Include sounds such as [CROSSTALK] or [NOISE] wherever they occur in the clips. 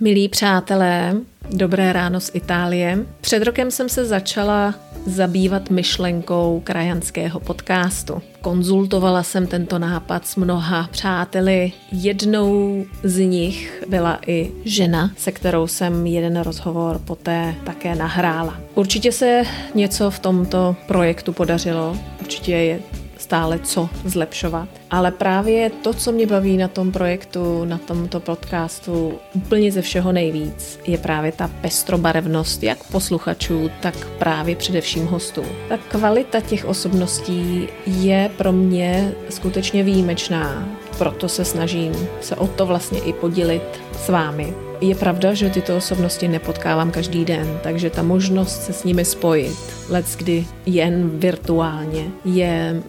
Milí přátelé, dobré ráno z Itálie. Před rokem jsem se začala zabývat myšlenkou krajanského podcastu. Konzultovala jsem tento nápad s mnoha přáteli. Jednou z nich byla i žena, se kterou jsem jeden rozhovor poté také nahrála. Určitě se něco v tomto projektu podařilo. Určitě je stále co zlepšovat. Ale právě to, co mě baví na tom projektu, na tomto podcastu úplně ze všeho nejvíc, je právě ta pestrobarevnost jak posluchačů, tak právě především hostů. Ta kvalita těch osobností je pro mě skutečně výjimečná, proto se snažím se o to vlastně i podělit s vámi. Je pravda, že tyto osobnosti nepotkávám každý den, takže ta možnost se s nimi spojit, let kdy jen virtuálně, je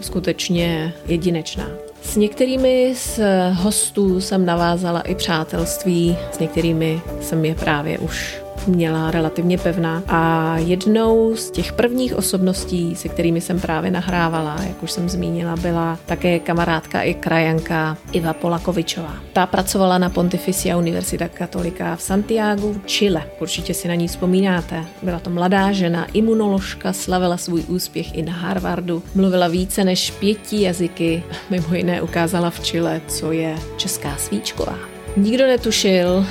skutečně jedinečná. S některými z hostů jsem navázala i přátelství, s některými jsem je právě už měla relativně pevná a jednou z těch prvních osobností, se kterými jsem právě nahrávala, jak už jsem zmínila, byla také kamarádka i krajanka Iva Polakovičová. Ta pracovala na Pontificia Universita Katolika v Santiago, Chile. Určitě si na ní vzpomínáte. Byla to mladá žena, imunoložka, slavila svůj úspěch i na Harvardu, mluvila více než pěti jazyky, [LAUGHS] mimo jiné ukázala v Chile, co je česká svíčková. Nikdo netušil,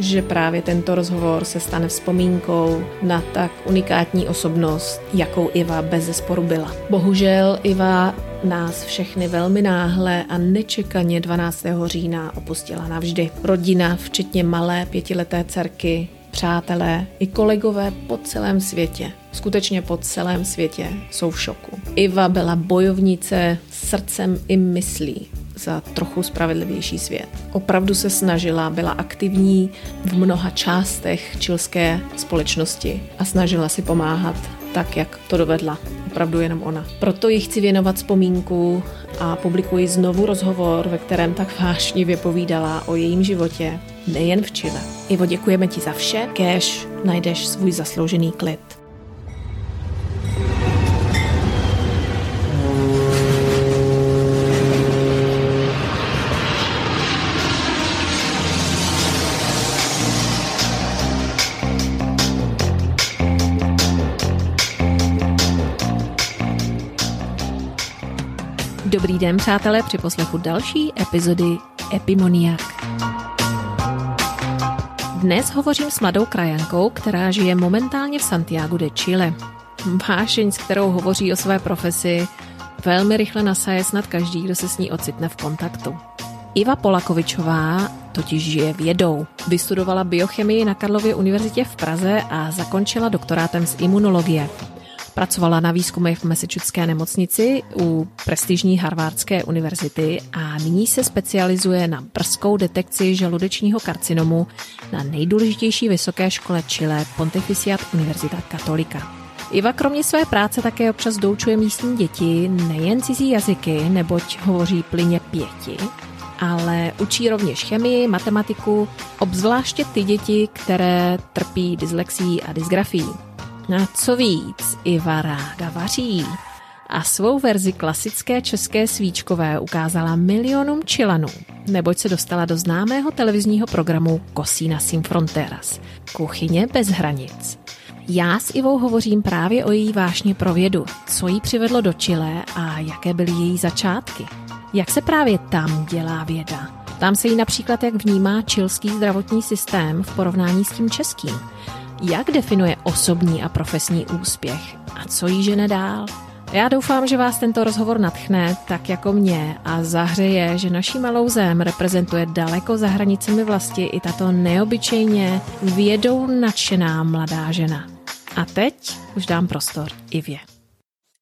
že právě tento rozhovor se stane vzpomínkou na tak unikátní osobnost, jakou Iva bez zesporu byla. Bohužel Iva nás všechny velmi náhle a nečekaně 12. října opustila navždy. Rodina, včetně malé pětileté dcerky, přátelé i kolegové po celém světě, skutečně po celém světě, jsou v šoku. Iva byla bojovnice srdcem i myslí za trochu spravedlivější svět. Opravdu se snažila, byla aktivní v mnoha částech čilské společnosti a snažila si pomáhat tak, jak to dovedla. Opravdu jenom ona. Proto ji chci věnovat vzpomínku a publikuji znovu rozhovor, ve kterém tak vášnivě povídala o jejím životě, nejen v Chile. Ivo, děkujeme ti za vše. Kéž najdeš svůj zasloužený klid. Dobrý den, přátelé, při poslechu další epizody Epimoniak. Dnes hovořím s mladou krajankou, která žije momentálně v Santiago de Chile. Vášeň, s kterou hovoří o své profesi, velmi rychle nasaje snad každý, kdo se s ní ocitne v kontaktu. Iva Polakovičová totiž žije vědou. Vystudovala biochemii na Karlově univerzitě v Praze a zakončila doktorátem z imunologie. Pracovala na výzkumech v Massachusettské nemocnici u prestižní Harvardské univerzity a nyní se specializuje na brzkou detekci žaludečního karcinomu na nejdůležitější vysoké škole Chile Pontificiat Univerzita Katolika. Iva kromě své práce také občas doučuje místní děti nejen cizí jazyky, neboť hovoří plyně pěti, ale učí rovněž chemii, matematiku, obzvláště ty děti, které trpí dyslexí a dysgrafií. A co víc, Iva ráda vaří. A svou verzi klasické české svíčkové ukázala milionům čilanů, neboť se dostala do známého televizního programu Cocina sin fronteras. Kuchyně bez hranic. Já s Ivou hovořím právě o její vášně pro vědu, co jí přivedlo do Chile a jaké byly její začátky. Jak se právě tam dělá věda? Tam se jí například, jak vnímá čilský zdravotní systém v porovnání s tím českým jak definuje osobní a profesní úspěch a co jí žene dál? Já doufám, že vás tento rozhovor natchne, tak jako mě, a zahřeje, že naší malou zem reprezentuje daleko za hranicemi vlasti i tato neobyčejně vědou nadšená mladá žena. A teď už dám prostor Ivě.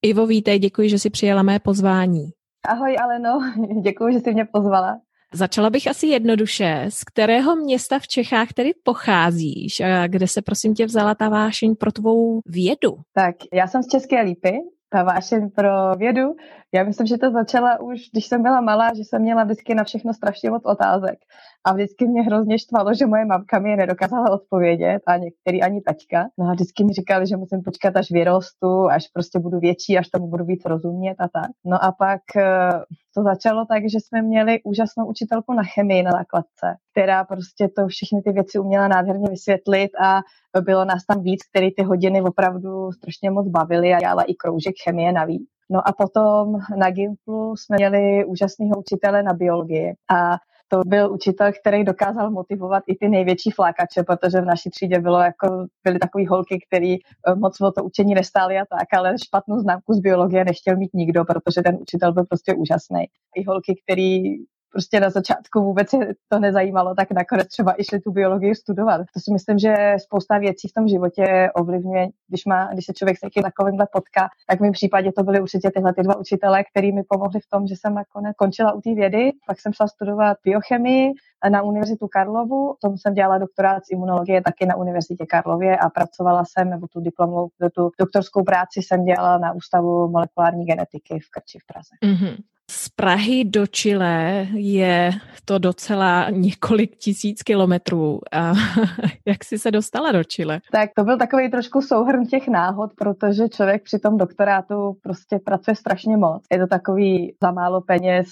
Ivo, vítej, děkuji, že jsi přijela mé pozvání. Ahoj Aleno, [LAUGHS] děkuji, že jsi mě pozvala. Začala bych asi jednoduše. Z kterého města v Čechách tedy pocházíš a kde se prosím tě vzala ta vášeň pro tvou vědu? Tak, já jsem z České Lípy, ta vášeň pro vědu. Já myslím, že to začala už, když jsem byla malá, že jsem měla vždycky na všechno strašně moc otázek. A vždycky mě hrozně štvalo, že moje mamka mi je nedokázala odpovědět a některý ani taťka. No a vždycky mi říkali, že musím počkat, až vyrostu, až prostě budu větší, až tomu budu víc rozumět a tak. No a pak eh, to začalo tak, že jsme měli úžasnou učitelku na chemii na základce, která prostě to všechny ty věci uměla nádherně vysvětlit a bylo nás tam víc, který ty hodiny opravdu strašně moc bavily a dělala i kroužek chemie navíc. No a potom na Gimplu jsme měli úžasného učitele na biologii a to byl učitel, který dokázal motivovat i ty největší flákače, protože v naší třídě bylo jako, byly takové holky, které eh, moc o to učení nestály a tak, ale špatnou známku z biologie nechtěl mít nikdo, protože ten učitel byl prostě úžasný. I holky, který prostě na začátku vůbec je to nezajímalo, tak nakonec třeba i tu biologii studovat. To si myslím, že spousta věcí v tom životě ovlivňuje, když, má, když se člověk s někým takovýmhle potká, tak v mém případě to byly určitě tyhle ty dva učitele, který mi pomohli v tom, že jsem nakonec končila u té vědy, pak jsem šla studovat biochemii na Univerzitu Karlovu, tomu jsem dělala doktorát z imunologie taky na Univerzitě Karlově a pracovala jsem, nebo tu diplomovou, tu doktorskou práci jsem dělala na Ústavu molekulární genetiky v Krči v Praze. Mm-hmm. Z Prahy do Chile je to docela několik tisíc kilometrů. A [LAUGHS] jak jsi se dostala do Chile? Tak to byl takový trošku souhrn těch náhod, protože člověk při tom doktorátu prostě pracuje strašně moc. Je to takový za málo peněz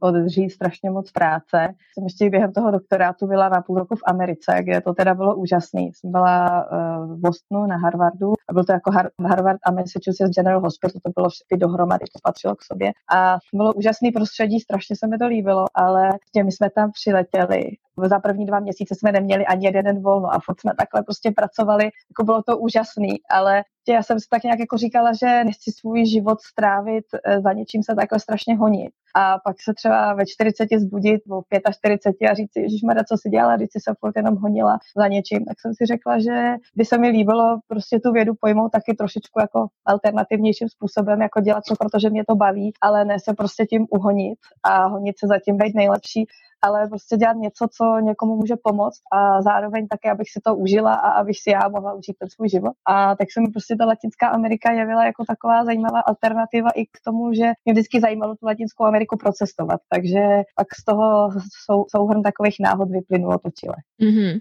održí strašně moc práce. Jsem ještě během toho doktorátu byla na půl roku v Americe, kde to teda bylo úžasný. Jsem byla uh, v Bostonu na Harvardu a byl to jako Harvard a Massachusetts General Hospital, to bylo všechny dohromady, to patřilo k sobě. A bylo úžasný prostředí, strašně se mi to líbilo, ale my jsme tam přiletěli. Za první dva měsíce jsme neměli ani jeden den volno a furt jsme takhle prostě pracovali, jako bylo to úžasný, ale já jsem si tak nějak jako říkala, že nechci svůj život strávit eh, za něčím se takhle strašně honit. A pak se třeba ve 40 zbudit, v 45 a říct si, Ježíš co si dělala, když si se furt jenom honila za něčím. Tak jsem si řekla, že by se mi líbilo prostě tu vědu pojmout taky trošičku jako alternativnějším způsobem, jako dělat to, protože mě to baví, ale ne se prostě tím uhonit a honit se zatím být nejlepší ale prostě dělat něco, co někomu může pomoct a zároveň také, abych si to užila a abych si já mohla užít ten svůj život. A tak se mi prostě ta Latinská Amerika jevila jako taková zajímavá alternativa i k tomu, že mě vždycky zajímalo tu Latinskou Ameriku procestovat. Takže pak z toho sou, souhrn takových náhod vyplynulo to Chile. Mm-hmm.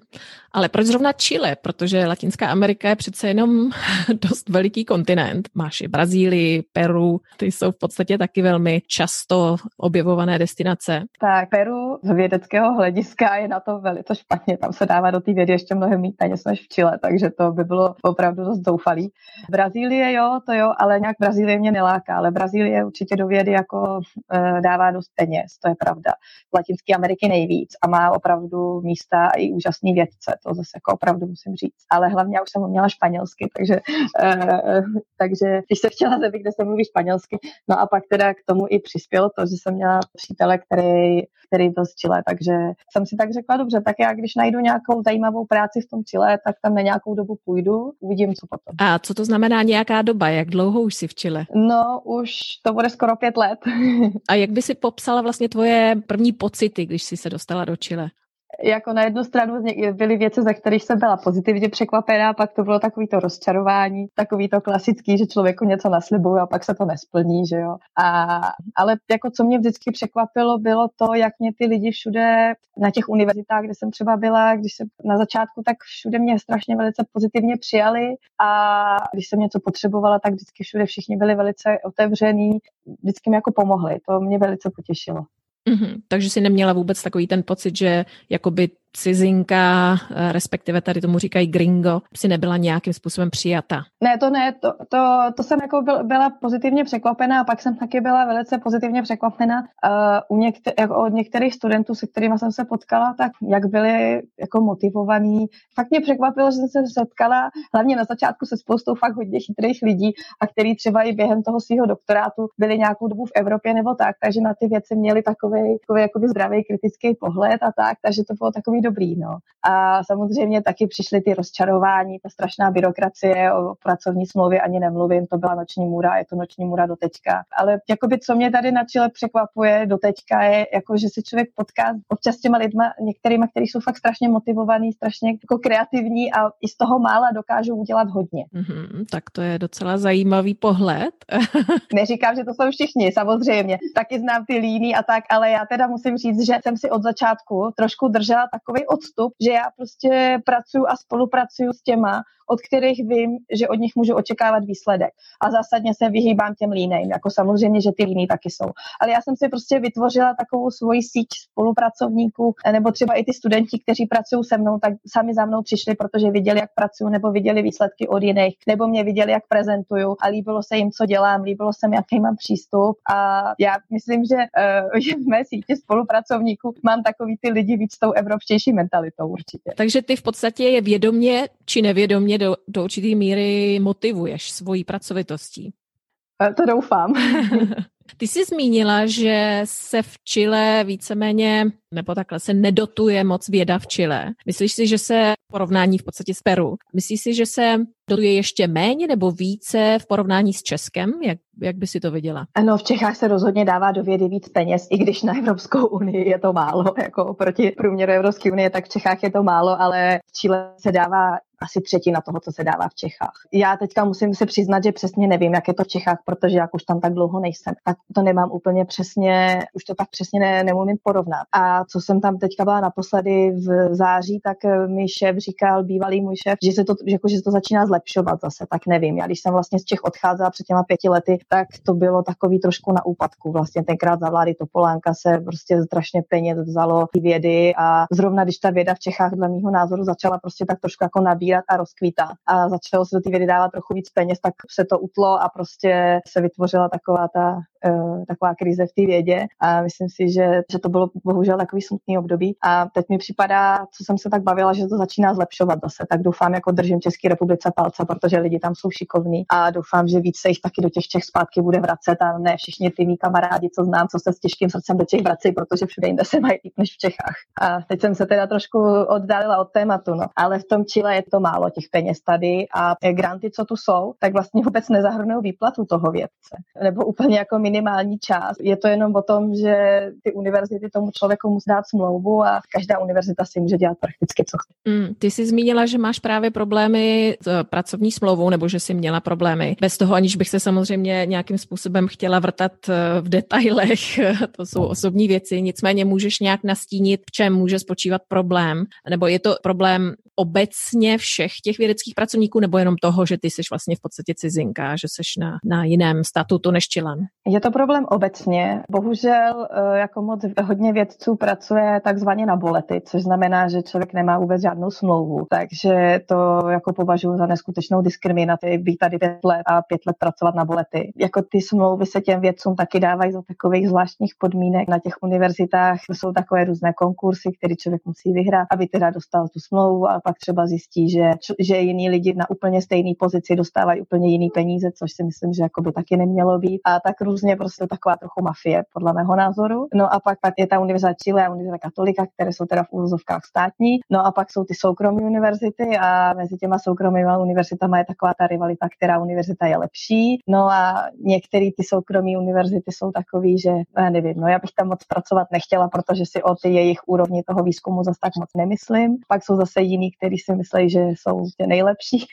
Ale proč zrovna Chile? Protože Latinská Amerika je přece jenom [LAUGHS] dost veliký kontinent. Máš i Brazílii, Peru, ty jsou v podstatě taky velmi často objevované destinace. Tak, Peru vědeckého hlediska je na to velice špatně. Tam se dává do té vědy ještě mnohem méně peněz než v Chile, takže to by bylo opravdu dost zoufalý. Brazílie jo, to jo, ale nějak Brazílie mě neláká, ale Brazílie určitě do vědy jako e, dává dost peněz, to je pravda. V Latinské Ameriky nejvíc a má opravdu místa i úžasný vědce, to zase jako opravdu musím říct. Ale hlavně já už jsem uměla španělsky, takže, e, takže když se chtěla zemi, kde se mluví španělsky, no a pak teda k tomu i přispělo to, že jsem měla přítele, který, který byl z Chile, takže jsem si tak řekla, dobře, tak já když najdu nějakou zajímavou práci v tom Chile, tak tam na nějakou dobu půjdu, uvidím, co potom. A co to znamená nějaká doba? Jak dlouho už jsi v Chile? No, už to bude skoro pět let. A jak by si popsala vlastně tvoje první pocity, když jsi se dostala do Chile? Jako na jednu stranu byly věci, za kterých jsem byla pozitivně překvapená, pak to bylo takový to rozčarování, takový to klasický, že člověku něco naslibuje a pak se to nesplní, že jo. A, ale jako co mě vždycky překvapilo, bylo to, jak mě ty lidi všude na těch univerzitách, kde jsem třeba byla, když jsem na začátku, tak všude mě strašně velice pozitivně přijali a když jsem něco potřebovala, tak vždycky všude všichni byli velice otevření, vždycky mi jako pomohli. To mě velice potěšilo. Mm-hmm. Takže si neměla vůbec takový ten pocit, že jakoby cizinka, eh, respektive tady tomu říkají gringo, si nebyla nějakým způsobem přijata. Ne, to ne, to, to, to jsem jako byl, byla pozitivně překvapená a pak jsem taky byla velice pozitivně překvapena uh, u někter, jako od některých studentů, se kterými jsem se potkala, tak jak byli jako motivovaní. Fakt mě překvapilo, že jsem se setkala hlavně na začátku se spoustou fakt hodně chytrých lidí a který třeba i během toho svého doktorátu byli nějakou dobu v Evropě nebo tak, takže na ty věci měli takový, takový zdravý kritický pohled a tak, takže to bylo takový dobrý. No. A samozřejmě taky přišly ty rozčarování, ta strašná byrokracie o pracovní smlouvě ani nemluvím, to byla noční můra, je to noční můra do teďka. Ale jakoby, co mě tady na Chile překvapuje do teďka je, jako, že se člověk potká občas s těma lidma, některýma, kteří jsou fakt strašně motivovaní, strašně jako kreativní a i z toho mála dokážou udělat hodně. Mm-hmm, tak to je docela zajímavý pohled. [LAUGHS] Neříkám, že to jsou všichni, samozřejmě. Taky znám ty líny a tak, ale já teda musím říct, že jsem si od začátku trošku držela takový odstup, že já prostě pracuji a spolupracuju s těma, od kterých vím, že od nich můžu očekávat výsledek. A zásadně se vyhýbám těm línejm, jako samozřejmě, že ty líny taky jsou. Ale já jsem si prostě vytvořila takovou svoji síť spolupracovníků, nebo třeba i ty studenti, kteří pracují se mnou, tak sami za mnou přišli, protože viděli, jak pracuju, nebo viděli výsledky od jiných, nebo mě viděli, jak prezentuju a líbilo se jim, co dělám, líbilo se mi, jaký mám přístup. A já myslím, že uh, [LAUGHS] v mé síti spolupracovníků mám takový ty lidi víc tou evropštější mentalitou určitě. Takže ty v podstatě je vědomě či nevědomě do, do určité míry motivuješ svojí pracovitostí. To doufám. [LAUGHS] Ty jsi zmínila, že se v Chile víceméně, nebo takhle, se nedotuje moc věda v Chile. Myslíš si, že se porovnání v podstatě s Peru, myslíš si, že se dotuje ještě méně nebo více v porovnání s Českem? Jak, jak by si to viděla? Ano, v Čechách se rozhodně dává do vědy víc peněz, i když na Evropskou unii je to málo, jako oproti průměru Evropské unie, tak v Čechách je to málo, ale v Chile se dává asi třetina toho, co se dává v Čechách. Já teďka musím se přiznat, že přesně nevím, jak je to v Čechách, protože jak už tam tak dlouho nejsem, tak to nemám úplně přesně, už to tak přesně ne, nemůžu porovnat. A co jsem tam teďka byla naposledy v září, tak mi šéf říkal, bývalý můj šéf, že se to, že, jako, že se to začíná zlepšovat zase, tak nevím. Já když jsem vlastně z Čech odcházela před těma pěti lety, tak to bylo takový trošku na úpadku. Vlastně tenkrát za vlády Topolánka se prostě strašně peněz vzalo vědy a zrovna když ta věda v Čechách dle mého názoru začala prostě tak trošku jako nabírat a rozkvítá a začalo se do té vědy dávat trochu víc peněz, tak se to utlo a prostě se vytvořila taková ta taková krize v té vědě a myslím si, že, že to bylo bohužel takový smutný období a teď mi připadá, co jsem se tak bavila, že to začíná zlepšovat zase, tak doufám, jako držím České republice palce, protože lidi tam jsou šikovní a doufám, že víc se jich taky do těch Čech zpátky bude vracet a ne všichni ty mý kamarádi, co znám, co se s těžkým srdcem do Čech vrací, protože všude jinde se mají líp než v Čechách. A teď jsem se teda trošku oddálila od tématu, no. ale v tom Chile je to málo těch peněz tady a granty, co tu jsou, tak vlastně vůbec nezahrnují výplatu toho vědce. Nebo úplně jako minimální část. Je to jenom o tom, že ty univerzity tomu člověku musí dát smlouvu a každá univerzita si může dělat prakticky co chce. Mm, ty jsi zmínila, že máš právě problémy s eh, pracovní smlouvou, nebo že jsi měla problémy. Bez toho, aniž bych se samozřejmě nějakým způsobem chtěla vrtat eh, v detailech, [LAUGHS] to jsou osobní věci, nicméně můžeš nějak nastínit, v čem může spočívat problém, nebo je to problém obecně všech těch vědeckých pracovníků, nebo jenom toho, že ty jsi vlastně v podstatě cizinka, že jsi na, na jiném statutu než Čilan? Je to problém obecně. Bohužel eh, jako moc hodně vědců pracuje takzvaně na bolety, což znamená, že člověk nemá vůbec žádnou smlouvu. Takže to jako považuji za neskutečnou diskriminaci být tady pět let a pět let pracovat na bolety. Jako ty smlouvy se těm vědcům taky dávají za takových zvláštních podmínek. Na těch univerzitách jsou takové různé konkursy, které člověk musí vyhrát, aby teda dostal tu smlouvu a pak třeba zjistí, že, že jiní lidi na úplně stejné pozici dostávají úplně jiný peníze, což si myslím, že jako by taky nemělo být. A tak různě prostě taková trochu mafie, podle mého názoru. No a pak, pak je ta univerzita Chile a univerzita Katolika, které jsou teda v úvozovkách státní. No a pak jsou ty soukromé univerzity a mezi těma soukromými univerzitami je taková ta rivalita, která univerzita je lepší. No a některé ty soukromé univerzity jsou takový, že já nevím, no já bych tam moc pracovat nechtěla, protože si o ty jejich úrovni toho výzkumu zase tak moc nemyslím. Pak jsou zase jiní, kteří si myslí, že jsou tě nejlepší.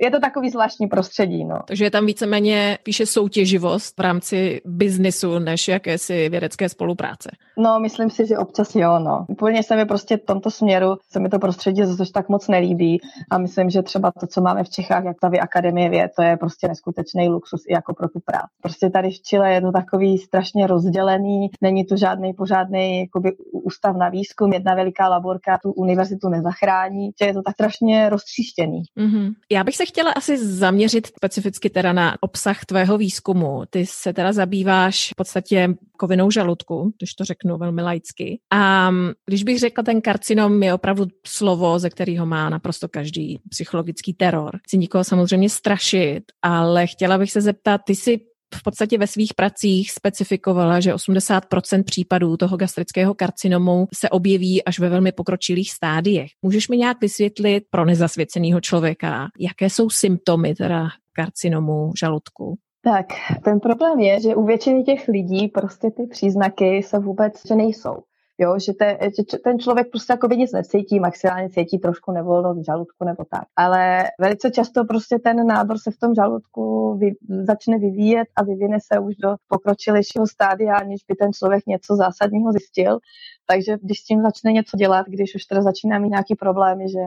Je to takový zvláštní prostředí. No. Takže je tam víceméně píše soutěživost v rámci biznisu než jakési vědecké spolupráce. No, myslím si, že občas jo, no. Úplně se mi prostě v tomto směru, se mi to prostředí zase tak moc nelíbí a myslím, že třeba to, co máme v Čechách, jak ta Akademie věd, to je prostě neskutečný luxus i jako pro tu práci. Prostě tady v Chile je to takový strašně rozdělený, není tu žádný pořádný jakoby ústav na výzkum, jedna veliká laborka tu univerzitu nezachrání, že je to tak strašně roztříštěný. Mm-hmm. Já bych se chtěla asi zaměřit specificky teda na obsah tvého výzkumu. Ty se teda zabýváš v podstatě kovinou žaludku, když to řeknu velmi laicky. A když bych řekla, ten karcinom je opravdu slovo, ze kterého má naprosto každý psychologický teror. Chci nikoho samozřejmě strašit, ale chtěla bych se zeptat, ty jsi v podstatě ve svých pracích specifikovala, že 80% případů toho gastrického karcinomu se objeví až ve velmi pokročilých stádiích. Můžeš mi nějak vysvětlit pro nezasvěceného člověka, jaké jsou symptomy teda karcinomu žaludku? Tak, ten problém je, že u většiny těch lidí prostě ty příznaky se vůbec nejsou. Jo, že, te, že ten člověk prostě jako nic necítí, maximálně cítí trošku nevolnost v žaludku nebo tak. Ale velice často prostě ten nádor se v tom žaludku vy, začne vyvíjet a vyvine se už do pokročilejšího stádia, aniž by ten člověk něco zásadního zjistil. Takže když s tím začne něco dělat, když už teda začíná mít nějaký problémy, že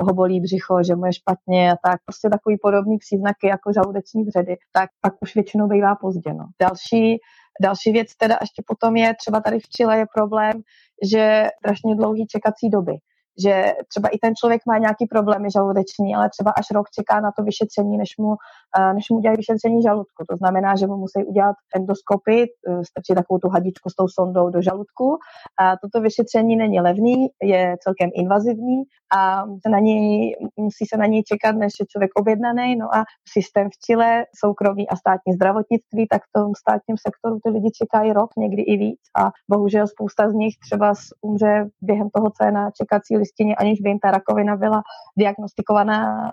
ho bolí břicho, že mu je špatně a tak, prostě takový podobný příznaky jako žaludeční vředy, tak pak už většinou bývá pozdě. No. Další Další věc teda ještě potom je, třeba tady v Chile je problém, že strašně dlouhý čekací doby že třeba i ten člověk má nějaký problémy žaludeční, ale třeba až rok čeká na to vyšetření, než mu, eh, než mu udělají vyšetření žaludku. To znamená, že mu musí udělat endoskopy, eh, stačí takovou tu hadičku s tou sondou do žaludku. A toto vyšetření není levný, je celkem invazivní a se na něj, musí se na něj čekat, než je člověk objednaný. No a systém v Chile, soukromý a státní zdravotnictví, tak v tom státním sektoru ty lidi čekají rok, někdy i víc. A bohužel spousta z nich třeba umře během toho, co je na čekací listině, aniž by jim ta rakovina byla diagnostikovaná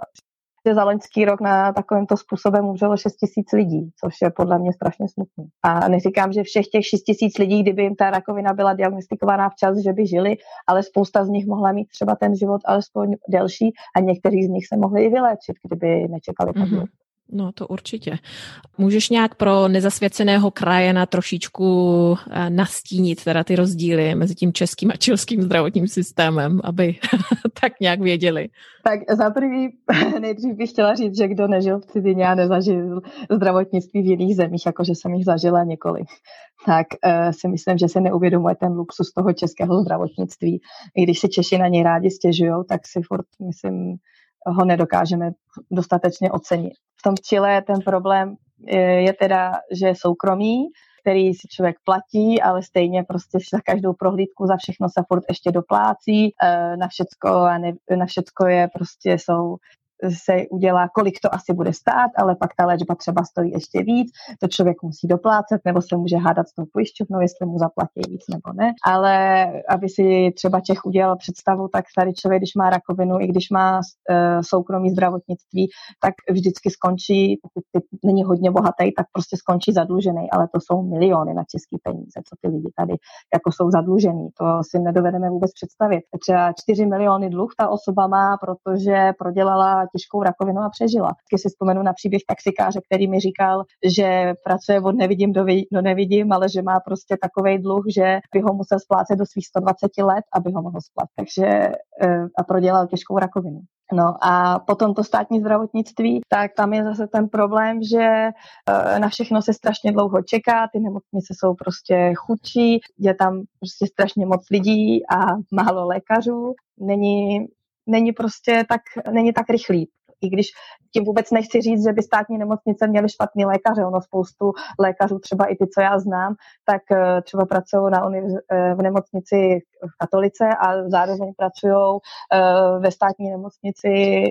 za loňský rok na takovýmto způsobem umřelo 6 tisíc lidí, což je podle mě strašně smutný. A neříkám, že všech těch 6 tisíc lidí, kdyby jim ta rakovina byla diagnostikovaná včas, že by žili, ale spousta z nich mohla mít třeba ten život alespoň delší a někteří z nich se mohli i vyléčit, kdyby nečekali mm-hmm. No to určitě. Můžeš nějak pro nezasvěceného krajena trošičku eh, nastínit teda ty rozdíly mezi tím českým a čilským zdravotním systémem, aby [LAUGHS] tak nějak věděli. Tak za prvý [LAUGHS] nejdřív bych chtěla říct, že kdo nežil v cizině a nezažil zdravotnictví v jiných zemích, jakože jsem jich zažila několik, tak uh, si myslím, že se neuvědomuje ten luxus toho českého zdravotnictví. I když si Češi na něj rádi stěžují, tak si furt, myslím, ho nedokážeme dostatečně ocenit. V tom Chile ten problém je teda, že je soukromý, který si člověk platí, ale stejně prostě za každou prohlídku, za všechno se furt ještě doplácí, e, na všecko a ne, na všecko je prostě jsou se udělá, kolik to asi bude stát, ale pak ta léčba třeba stojí ještě víc, to člověk musí doplácet, nebo se může hádat s tou pojišťovnou, jestli mu zaplatí víc nebo ne. Ale aby si třeba Čech udělal představu, tak tady člověk, když má rakovinu, i když má uh, soukromý zdravotnictví, tak vždycky skončí, pokud ty není hodně bohatý, tak prostě skončí zadlužený, ale to jsou miliony na český peníze, co ty lidi tady jako jsou zadlužený. To si nedovedeme vůbec představit. Třeba 4 miliony dluh ta osoba má, protože prodělala těžkou rakovinu a přežila. Když si vzpomenu na příběh taxikáře, který mi říkal, že pracuje od nevidím do, do nevidím, ale že má prostě takový dluh, že by ho musel splácet do svých 120 let, aby ho mohl splatit. Takže eh, a prodělal těžkou rakovinu. No a potom to státní zdravotnictví, tak tam je zase ten problém, že eh, na všechno se strašně dlouho čeká, ty nemocnice jsou prostě chudší, je tam prostě strašně moc lidí a málo lékařů, není není prostě tak, není tak rychlý. I když tím vůbec nechci říct, že by státní nemocnice měly špatný lékaře. Ono spoustu lékařů, třeba i ty, co já znám, tak eh, třeba pracují na univerz- eh, v nemocnici v Katolice a zároveň pracují eh, ve státní nemocnici,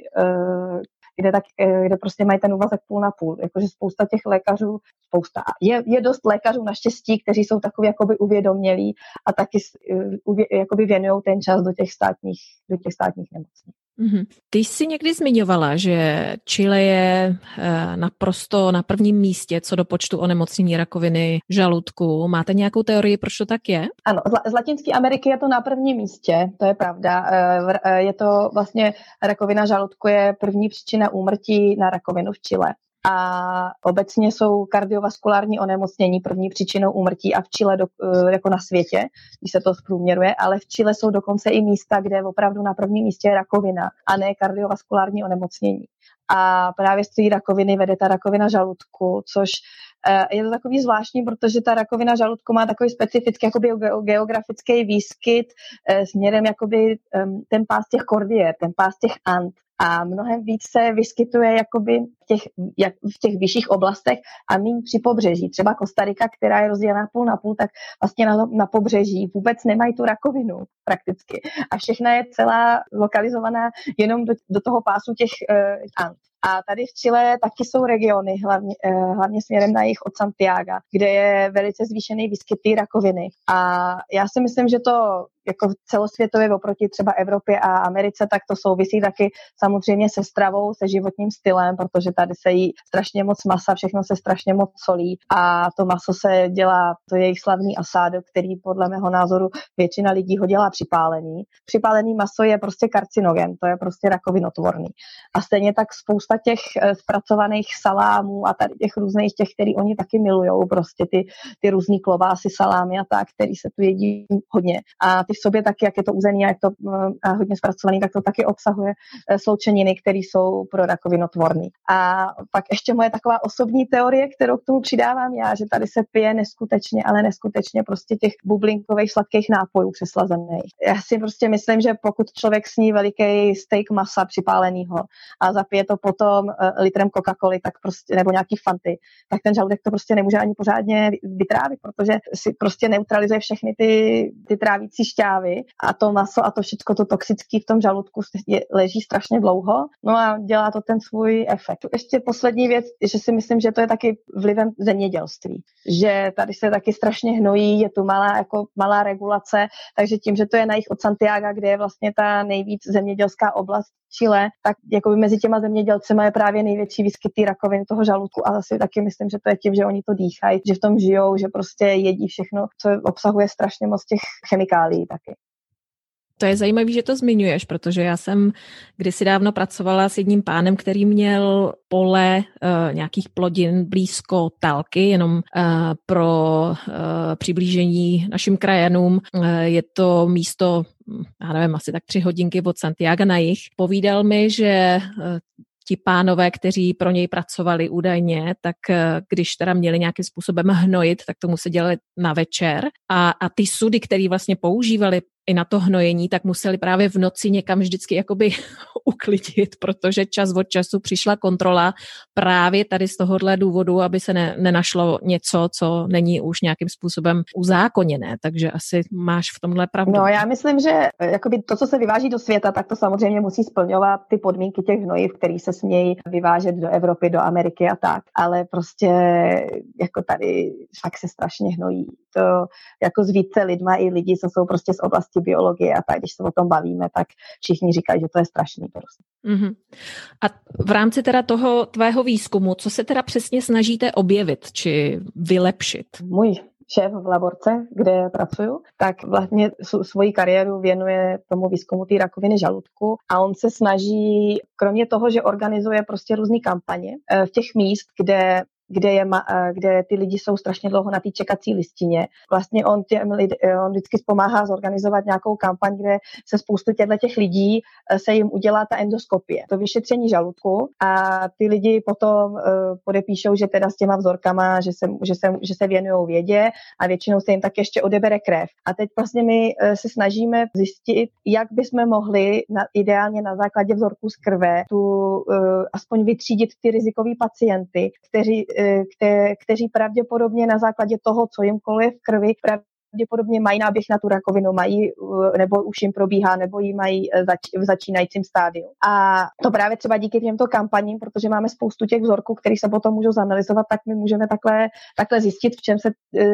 kde, tak, kde prostě mají ten úvazek půl na půl. Jakože spousta těch lékařů, spousta, je, je dost lékařů naštěstí, kteří jsou takový jakoby uvědomělí a taky jakoby věnují ten čas do těch státních, do těch státních nemocnic. Mm-hmm. Ty jsi někdy zmiňovala, že Chile je eh, naprosto na prvním místě co do počtu onemocnění rakoviny žaludku. Máte nějakou teorii, proč to tak je? Ano, z Latinské Ameriky je to na prvním místě, to je pravda. Eh, eh, je to vlastně rakovina žaludku je první příčina úmrtí na rakovinu v Chile a obecně jsou kardiovaskulární onemocnění první příčinou úmrtí a v Chile do, eh, jako na světě, když se to zprůměruje, ale v Chile jsou dokonce i místa, kde opravdu na prvním místě je rakovina a ne kardiovaskulární onemocnění. A právě z té rakoviny vede ta rakovina žaludku, což eh, je to takový zvláštní, protože ta rakovina žaludku má takový specifický jakoby geografický výskyt eh, směrem jakoby ten pás těch kordier, ten pás těch ant a mnohem víc se vyskytuje jakoby v těch, jak, v těch vyšších oblastech a méně při pobřeží. Třeba Kostarika, která je rozdělená půl na půl, tak vlastně na, na pobřeží vůbec nemají tu rakovinu prakticky. A všechna je celá lokalizovaná jenom do, do toho pásu těch uh, ant. A tady v Chile taky jsou regiony, hlavně, eh, hlavně směrem na jich od Santiago, kde je velice zvýšený výskyt rakoviny. A já si myslím, že to jako celosvětově oproti třeba Evropě a Americe, tak to souvisí taky samozřejmě se stravou, se životním stylem, protože tady se jí strašně moc masa, všechno se strašně moc solí a to maso se dělá, to je jejich slavný asádo, který podle mého názoru většina lidí ho dělá připálený. Připálený maso je prostě karcinogen, to je prostě rakovinotvorný. A stejně tak spousta těch eh, zpracovaných salámů a tady těch různých těch, který oni taky milujou, prostě ty, ty různý klobásy, salámy a tak, který se tu jedí hodně. A ty v sobě taky, jak je to uzený a je to eh, a hodně zpracovaný, tak to taky obsahuje eh, sloučeniny, které jsou pro rakovinotvorný. A pak ještě moje taková osobní teorie, kterou k tomu přidávám já, že tady se pije neskutečně, ale neskutečně prostě těch bublinkových sladkých nápojů přeslazených. Já si prostě myslím, že pokud člověk sní veliký steak masa připáleného a zapije to potom uh, litrem Coca-Coly, tak prostě, nebo nějaký fanty, tak ten žaludek to prostě nemůže ani pořádně vytrávit, protože si prostě neutralizuje všechny ty, ty trávící šťávy a to maso a to všechno to toxické v tom žaludku leží strašně dlouho, no a dělá to ten svůj efekt. Ještě poslední věc, že si myslím, že to je taky vlivem zemědělství, že tady se taky strašně hnojí, je tu malá, jako malá regulace, takže tím, že to je na jich od Santiago, kde je vlastně ta nejvíc zemědělská oblast Chile, tak jako mezi těma zemědělcema je právě největší výskyt rakoviny toho žaludku. A zase taky myslím, že to je tím, že oni to dýchají, že v tom žijou, že prostě jedí všechno, co obsahuje strašně moc těch chemikálií taky. To je zajímavé, že to zmiňuješ, protože já jsem kdysi dávno pracovala s jedním pánem, který měl pole uh, nějakých plodin blízko Talky, jenom uh, pro uh, přiblížení našim krajanům. Uh, je to místo já nevím, asi tak tři hodinky od Santiago na jich. Povídal mi, že ti pánové, kteří pro něj pracovali údajně, tak když teda měli nějakým způsobem hnojit, tak to museli dělat na večer. A, a ty sudy, které vlastně používali i na to hnojení, tak museli právě v noci někam vždycky jakoby [LAUGHS] uklidit, protože čas od času přišla kontrola právě tady z tohohle důvodu, aby se ne, nenašlo něco, co není už nějakým způsobem uzákoněné. Takže asi máš v tomhle pravdu. No já myslím, že jakoby to, co se vyváží do světa, tak to samozřejmě musí splňovat ty podmínky těch hnojiv, které se smějí vyvážet do Evropy, do Ameriky a tak. Ale prostě jako tady fakt se strašně hnojí. To jako s více lidma i lidi, co jsou prostě z oblasti oblasti biologie a tak, když se o tom bavíme, tak všichni říkají, že to je strašný prostě. Mm-hmm. A v rámci teda toho tvého výzkumu, co se teda přesně snažíte objevit či vylepšit? Můj šéf v laborce, kde pracuju, tak vlastně svoji kariéru věnuje tomu výzkumu té rakoviny žaludku a on se snaží, kromě toho, že organizuje prostě různé kampaně eh, v těch míst, kde kde, je, kde ty lidi jsou strašně dlouho na té čekací listině. Vlastně on, těm eh, on vždycky pomáhá zorganizovat nějakou kampaň, kde se spoustu těchto těch lidí eh, se jim udělá ta endoskopie, to vyšetření žaludku a ty lidi potom podepíšou, že teda s těma vzorkama, že se, že se, že se věnují vědě a většinou se jim tak ještě odebere krev. A teď vlastně my se snažíme zjistit, jak bychom mohli na, ideálně na základě vzorku z krve tu aspoň vytřídit ty rizikoví pacienty, kteří Eh, kte, kteří pravděpodobně na základě toho, co jim koluje v krvi, pravděpodobně mají náběh na tu rakovinu, mají, eh, nebo už jim probíhá, nebo ji mají eh, zač, v začínajícím stádiu. A to právě třeba díky těmto kampaním, protože máme spoustu těch vzorků, které se potom můžou zanalizovat, tak my můžeme takhle, takhle zjistit, v čem se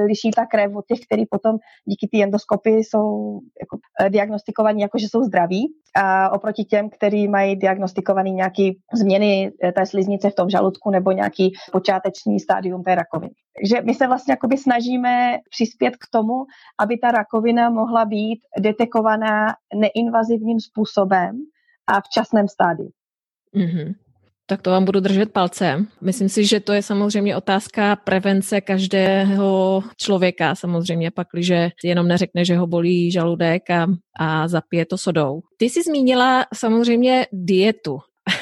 liší ta krev od těch, který potom díky té endoskopii jsou jako, diagnostikovaní jako, že jsou zdraví a oproti těm, kteří mají diagnostikovaný nějaký změny té sliznice v tom žaludku nebo nějaký počáteční stádium té rakoviny. Takže my se vlastně jakoby snažíme přispět k tomu, aby ta rakovina mohla být detekovaná neinvazivním způsobem a v časném stádiu. Mm-hmm. Tak to vám budu držet palce. Myslím si, že to je samozřejmě otázka prevence každého člověka, samozřejmě pak, když jenom neřekne, že ho bolí žaludek a, a zapije to sodou. Ty jsi zmínila samozřejmě dietu.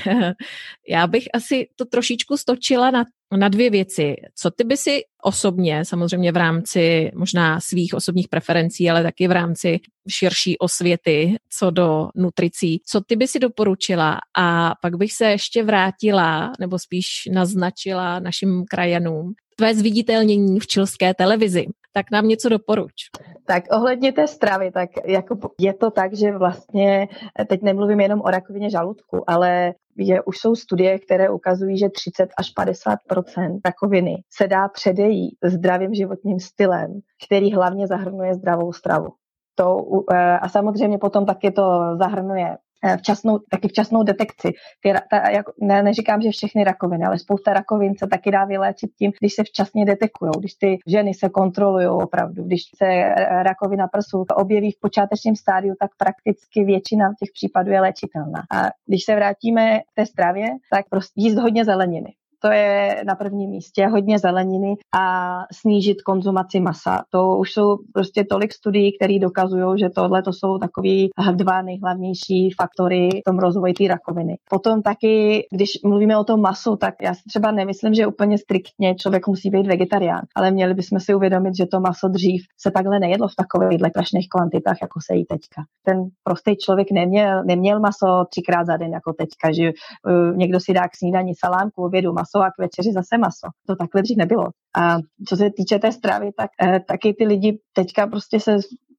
[LAUGHS] Já bych asi to trošičku stočila na, na dvě věci. Co ty by si osobně, samozřejmě v rámci možná svých osobních preferencí, ale taky v rámci širší osvěty co do nutricí, co ty by si doporučila a pak bych se ještě vrátila, nebo spíš naznačila našim krajanům, tvé zviditelnění v čilské televizi. Tak nám něco doporuč. Tak ohledně té stravy, tak jako je to tak, že vlastně, teď nemluvím jenom o rakovině žaludku, ale je, už jsou studie, které ukazují, že 30 až 50% rakoviny se dá předejít zdravým životním stylem, který hlavně zahrnuje zdravou stravu. To, eh, a samozřejmě potom taky to zahrnuje včasnou, taky včasnou detekci. Ty, ta, jako, ne, neříkám, že všechny rakoviny, ale spousta rakovin se taky dá vyléčit tím, když se včasně detekují, když ty ženy se kontrolují opravdu, když se eh, rakovina prsu objeví v počátečním stádiu, tak prakticky většina těch případů je léčitelná. A když se vrátíme k té stravě, tak prostě jíst hodně zeleniny to je na prvním místě, hodně zeleniny a snížit konzumaci masa. To už jsou prostě tolik studií, které dokazují, že tohle to jsou takový dva nejhlavnější faktory v tom rozvoji té rakoviny. Potom taky, když mluvíme o tom masu, tak já si třeba nemyslím, že úplně striktně člověk musí být vegetarián, ale měli bychom si uvědomit, že to maso dřív se takhle nejedlo v takových strašných kvantitách, jako se jí teďka. Ten prostý člověk neměl, neměl maso třikrát za den jako teďka, že uh, někdo si dá k snídani salánku, obědu maso maso a k večeři zase maso. To takhle dřív nebylo. A co se týče té stravy, tak eh, taky ty lidi teďka prostě se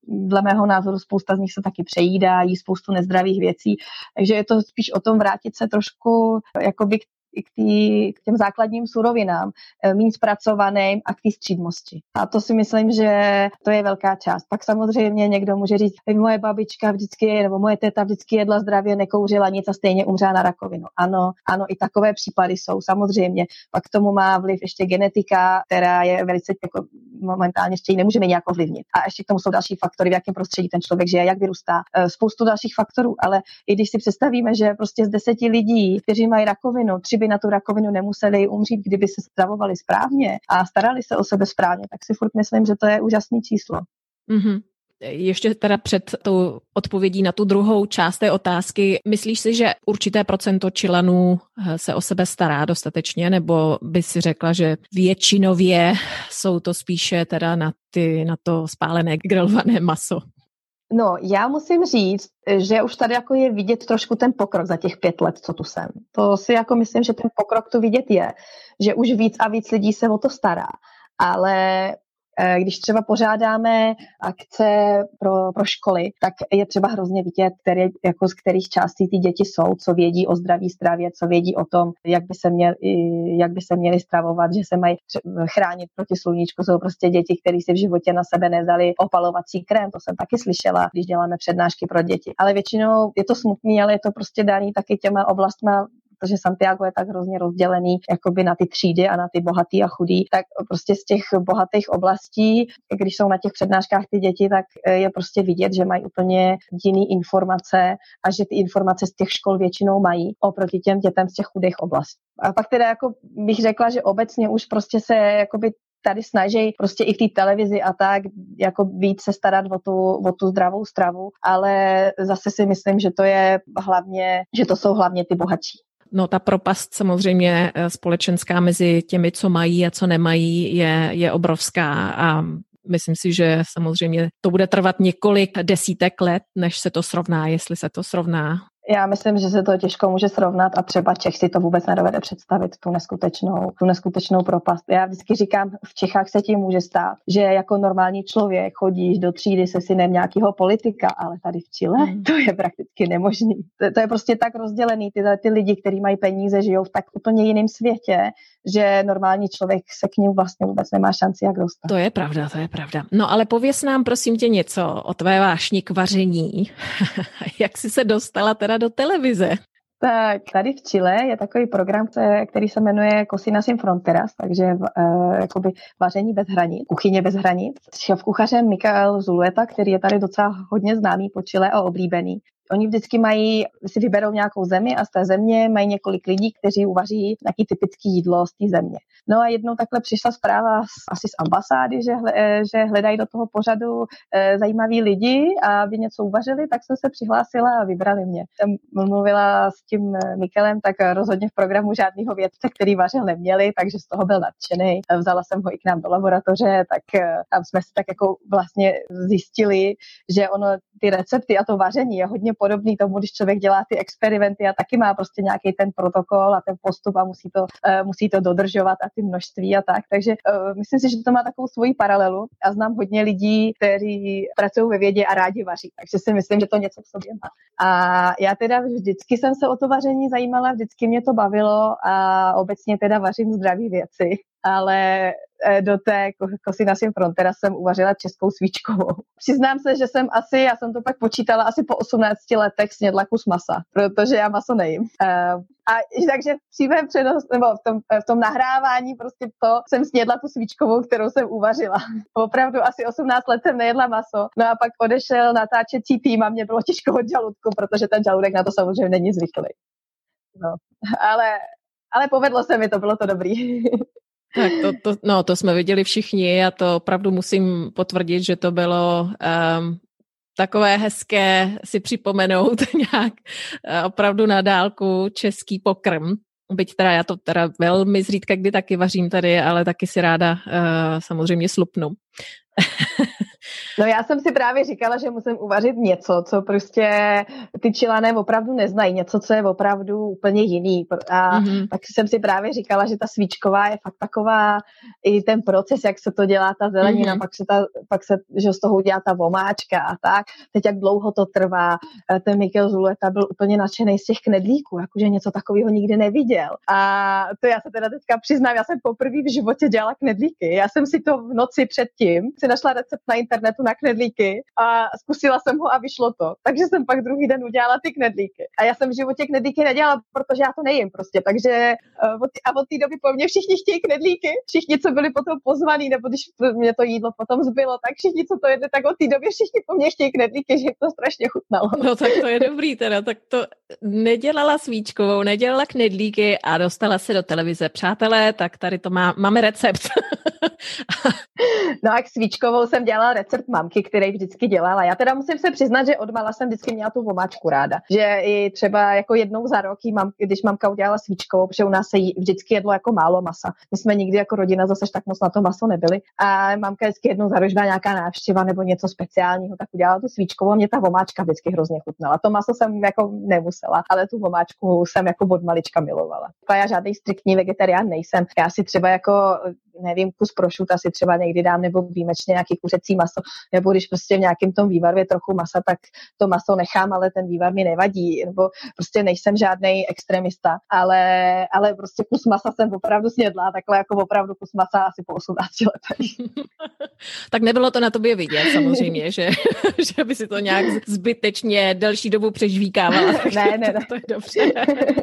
dle mého názoru spousta z nich se taky přejídá, jí spoustu nezdravých věcí, takže je to spíš o tom vrátit se trošku jakoby k k, tý, k těm základním surovinám, eh, méně zpracovaným a k té střídmosti. A to si myslím, že to je velká část. Pak samozřejmě někdo může říct, moje babička vždycky, nebo moje teta vždycky jedla zdravě, nekouřila nic a stejně umřela na rakovinu. Ano, ano, i takové případy jsou, samozřejmě. Pak k tomu má vliv ještě genetika, která je velice jako momentálně ještě ji nemůžeme nějak ovlivnit. A ještě k tomu jsou další faktory, v jakém prostředí ten člověk žije, jak vyrůstá, eh, spoustu dalších faktorů. Ale i když si představíme, že prostě z deseti lidí, kteří mají rakovinu, tři by na tu rakovinu nemuseli umřít, kdyby se stravovali správně a starali se o sebe správně, tak si furt myslím, že to je úžasný číslo. Mm-hmm. Ještě teda před tou odpovědí na tu druhou část té otázky, myslíš si, že určité procento Čilanů eh, se o sebe stará dostatečně, nebo by si řekla, že většinově jsou to spíše teda na, ty, na to spálené grilované maso? No, já musím říct, že už tady jako je vidět trošku ten pokrok za těch pět let, co tu jsem. To si jako myslím, že ten pokrok tu vidět je, že už víc a víc lidí se o to stará. Ale když třeba pořádáme akce pro, pro školy, tak je třeba hrozně vidět, které, jako z kterých částí ty děti jsou, co vědí o zdraví stravě, co vědí o tom, jak by se, měl, jak by se měli stravovat, že se mají chránit proti sluníčku. Jsou prostě děti, které si v životě na sebe nevzali opalovací krém, to jsem taky slyšela, když děláme přednášky pro děti. Ale většinou je to smutný, ale je to prostě daný taky těma oblastma protože Santiago je tak hrozně rozdělený jakoby na ty třídy a na ty bohatý a chudý, tak prostě z těch bohatých oblastí, když jsou na těch přednáškách ty děti, tak eh, je prostě vidět, že mají úplně jiný informace a že ty informace z těch škol většinou mají oproti těm dětem z těch chudých oblastí. A pak teda jako bych řekla, že obecně už prostě se jakoby tady snaží prostě i v té televizi a tak jako víc se starat o tu, o tu zdravou stravu, ale zase si myslím, že to je hlavně, že to jsou hlavně ty bohatší. No ta propast samozřejmě eh, společenská mezi těmi, co mají a co nemají, je, je obrovská a myslím si, že samozřejmě to bude trvat několik desítek let, než se to srovná, jestli se to srovná. Já myslím, že se to těžko může srovnat a třeba Čech si to vůbec nedovede představit, tu neskutečnou, tu neskutečnou propast. Já vždycky říkám, v Čechách se tím může stát, že jako normální člověk chodíš do třídy se synem nějakého politika, ale tady v Chile mm. to je prakticky nemožný. To, to je prostě tak rozdělený, ty, ty lidi, kteří mají peníze, žijou v tak úplně jiném světě, že normální člověk se k ním vlastně vůbec nemá šanci jak dostat. To je pravda, to je pravda. No ale pověs nám prosím tě něco o tvé vášni k vaření. [LAUGHS] jak jsi se dostala teda do televize? Tak tady v Chile je takový program, který se jmenuje Cocina sin Fronteras, takže uh, jakoby vaření bez hranic, kuchyně bez hranic. Šéf kuchařem Mikael Zulueta, který je tady docela hodně známý po Chile a oblíbený. Oni vždycky mají, si vyberou nějakou zemi a z té země mají několik lidí, kteří uvaří nějaký typický jídlo z té země. No a jednou takhle přišla zpráva z, asi z ambasády, že, eh, že hledají do toho pořadu e, zajímaví lidi a aby něco uvařili, tak jsem se přihlásila a vybrali mě. Jsem mluvila s tím eh, Mikelem, tak rozhodně v programu žádného vědce, který vařil neměli, takže z toho byl nadšený. Vzala jsem ho i k nám do laboratoře, tak tam jsme si tak jako vlastně zjistili, že ono ty recepty a to vaření je hodně podobný tomu, když člověk dělá ty experimenty a taky má prostě nějaký ten protokol a ten postup a musí to, uh, musí to dodržovat a ty množství a tak. Takže uh, myslím si, že to má takovou svoji paralelu a znám hodně lidí, kteří pracují ve vědě a rádi vaří. Takže si myslím, že to něco v sobě má. A já teda vždycky jsem se o to vaření zajímala, vždycky mě to bavilo a obecně teda vařím zdraví věci ale eh, do té kosy na frontera jsem uvařila českou svíčkovou. [LAUGHS] Přiznám se, že jsem asi, já jsem to pak počítala, asi po 18 letech snědla kus masa, protože já maso nejím. Uh, a takže v přímém přenos, nebo v tom, v tom nahrávání prostě to jsem snědla tu svíčkovou, kterou jsem uvařila. [LAUGHS] Opravdu asi 18 let jsem nejedla maso. No a pak odešel natáčecí tým a mě bylo těžko od žaludku, protože ten žaludek na to samozřejmě není zvyklý. No, ale, ale povedlo se mi to, bylo to dobrý. [LAUGHS] Tak to, to, no, to jsme viděli všichni a to opravdu musím potvrdit, že to bylo um, takové hezké si připomenout [LAUGHS] nějak uh, opravdu na dálku český pokrm. Byť teda já to teda velmi zřídka kdy taky vařím tady, ale taky si ráda uh, samozřejmě slupnu. [LAUGHS] No já jsem si právě říkala, že musím uvařit něco, co prostě ty čilané opravdu neznají, něco, co je opravdu úplně jiný. A mm-hmm. tak jsem si právě říkala, že ta svíčková je fakt taková, i ten proces, jak se to dělá, ta zelenina, mm-hmm. pak se, ta, pak se že z toho udělá ta vomáčka a tak. Teď jak dlouho to trvá. Ten Mikkel Zuleta byl úplně nadšený z těch knedlíků, jakože něco takového nikdy neviděl. A to já se teda teďka přiznám, já jsem poprvé v životě dělala knedlíky. Já jsem si to v noci předtím si našla recept na internetu na knedlíky a zkusila jsem ho a vyšlo to. Takže jsem pak druhý den udělala ty knedlíky. A já jsem v životě knedlíky nedělala, protože já to nejím prostě. Takže uh, a od té doby po mně všichni chtějí knedlíky. Všichni, co byli potom pozvaní, nebo když mě to jídlo potom zbylo, tak všichni, co to jedli, tak od té doby všichni po mně chtějí knedlíky, že to strašně chutnalo. No tak to je dobrý teda, tak to nedělala svíčkovou, nedělala knedlíky a dostala se do televize. Přátelé, tak tady to má, máme recept. [LAUGHS] no a k svíčkovou jsem dělala recept mamky, který vždycky dělala. Já teda musím se přiznat, že odmala jsem vždycky měla tu vomáčku ráda. Že i třeba jako jednou za rok, mám, když mamka udělala svíčkovou, protože u nás se jí vždycky jedlo jako málo masa. My jsme nikdy jako rodina zase tak moc na to maso nebyli. A mamka vždycky jednou za rok, nějaká návštěva nebo něco speciálního, tak udělala tu svíčkovou mě ta vomáčka vždycky hrozně chutnala. To maso jsem jako nemusela, ale tu vomáčku jsem jako od malička milovala. A já žádný striktní vegetarián nejsem. Já si třeba jako nevím, kus prošuta si třeba někdy dám, nebo výjimečně nějaký kuřecí maso, nebo když prostě v nějakém tom vývarvě trochu masa, tak to maso nechám, ale ten vývar mi nevadí, nebo prostě nejsem žádný extremista, ale, ale prostě kus masa jsem opravdu snědla, takhle jako opravdu kus masa asi po 18 letech. [LAUGHS] tak nebylo to na tobě vidět samozřejmě, že, [LAUGHS] že by si to nějak zbytečně delší dobu přežvíkávala. ne, ne, ne. To, to je dobře.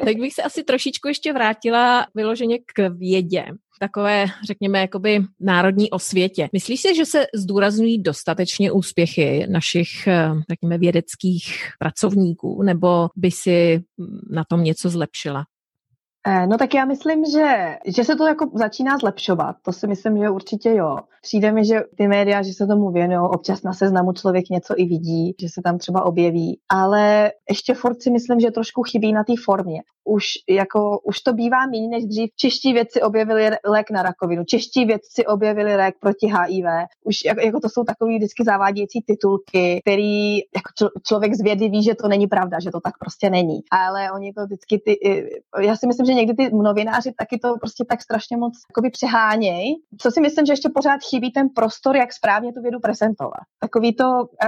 tak bych se asi trošičku ještě vrátila vyloženě k vědě takové, řekněme, jakoby národní osvětě. Myslíš si, že se zdůrazňují dostatečně úspěchy našich, eh, řekněme, vědeckých pracovníků, nebo by si na tom něco zlepšila? Eh, no tak já myslím, že, že se to jako začíná zlepšovat. To si myslím, že určitě jo. Přijde mi, že ty média, že se tomu věnují, občas na seznamu člověk něco i vidí, že se tam třeba objeví, ale ještě furt si myslím, že trošku chybí na té formě už, jako, už to bývá méně než dřív. Čeští vědci objevili lék na rakovinu, čeští vědci objevili lék proti HIV. Už jako, jako to jsou takové vždycky zavádějící titulky, který jako čl, člověk z vědy ví, že to není pravda, že to tak prostě není. Ale oni to vždycky ty, já si myslím, že někdy ty novináři taky to prostě tak strašně moc přehánějí. Co si myslím, že ještě pořád chybí ten prostor, jak správně tu vědu prezentovat. Takový to,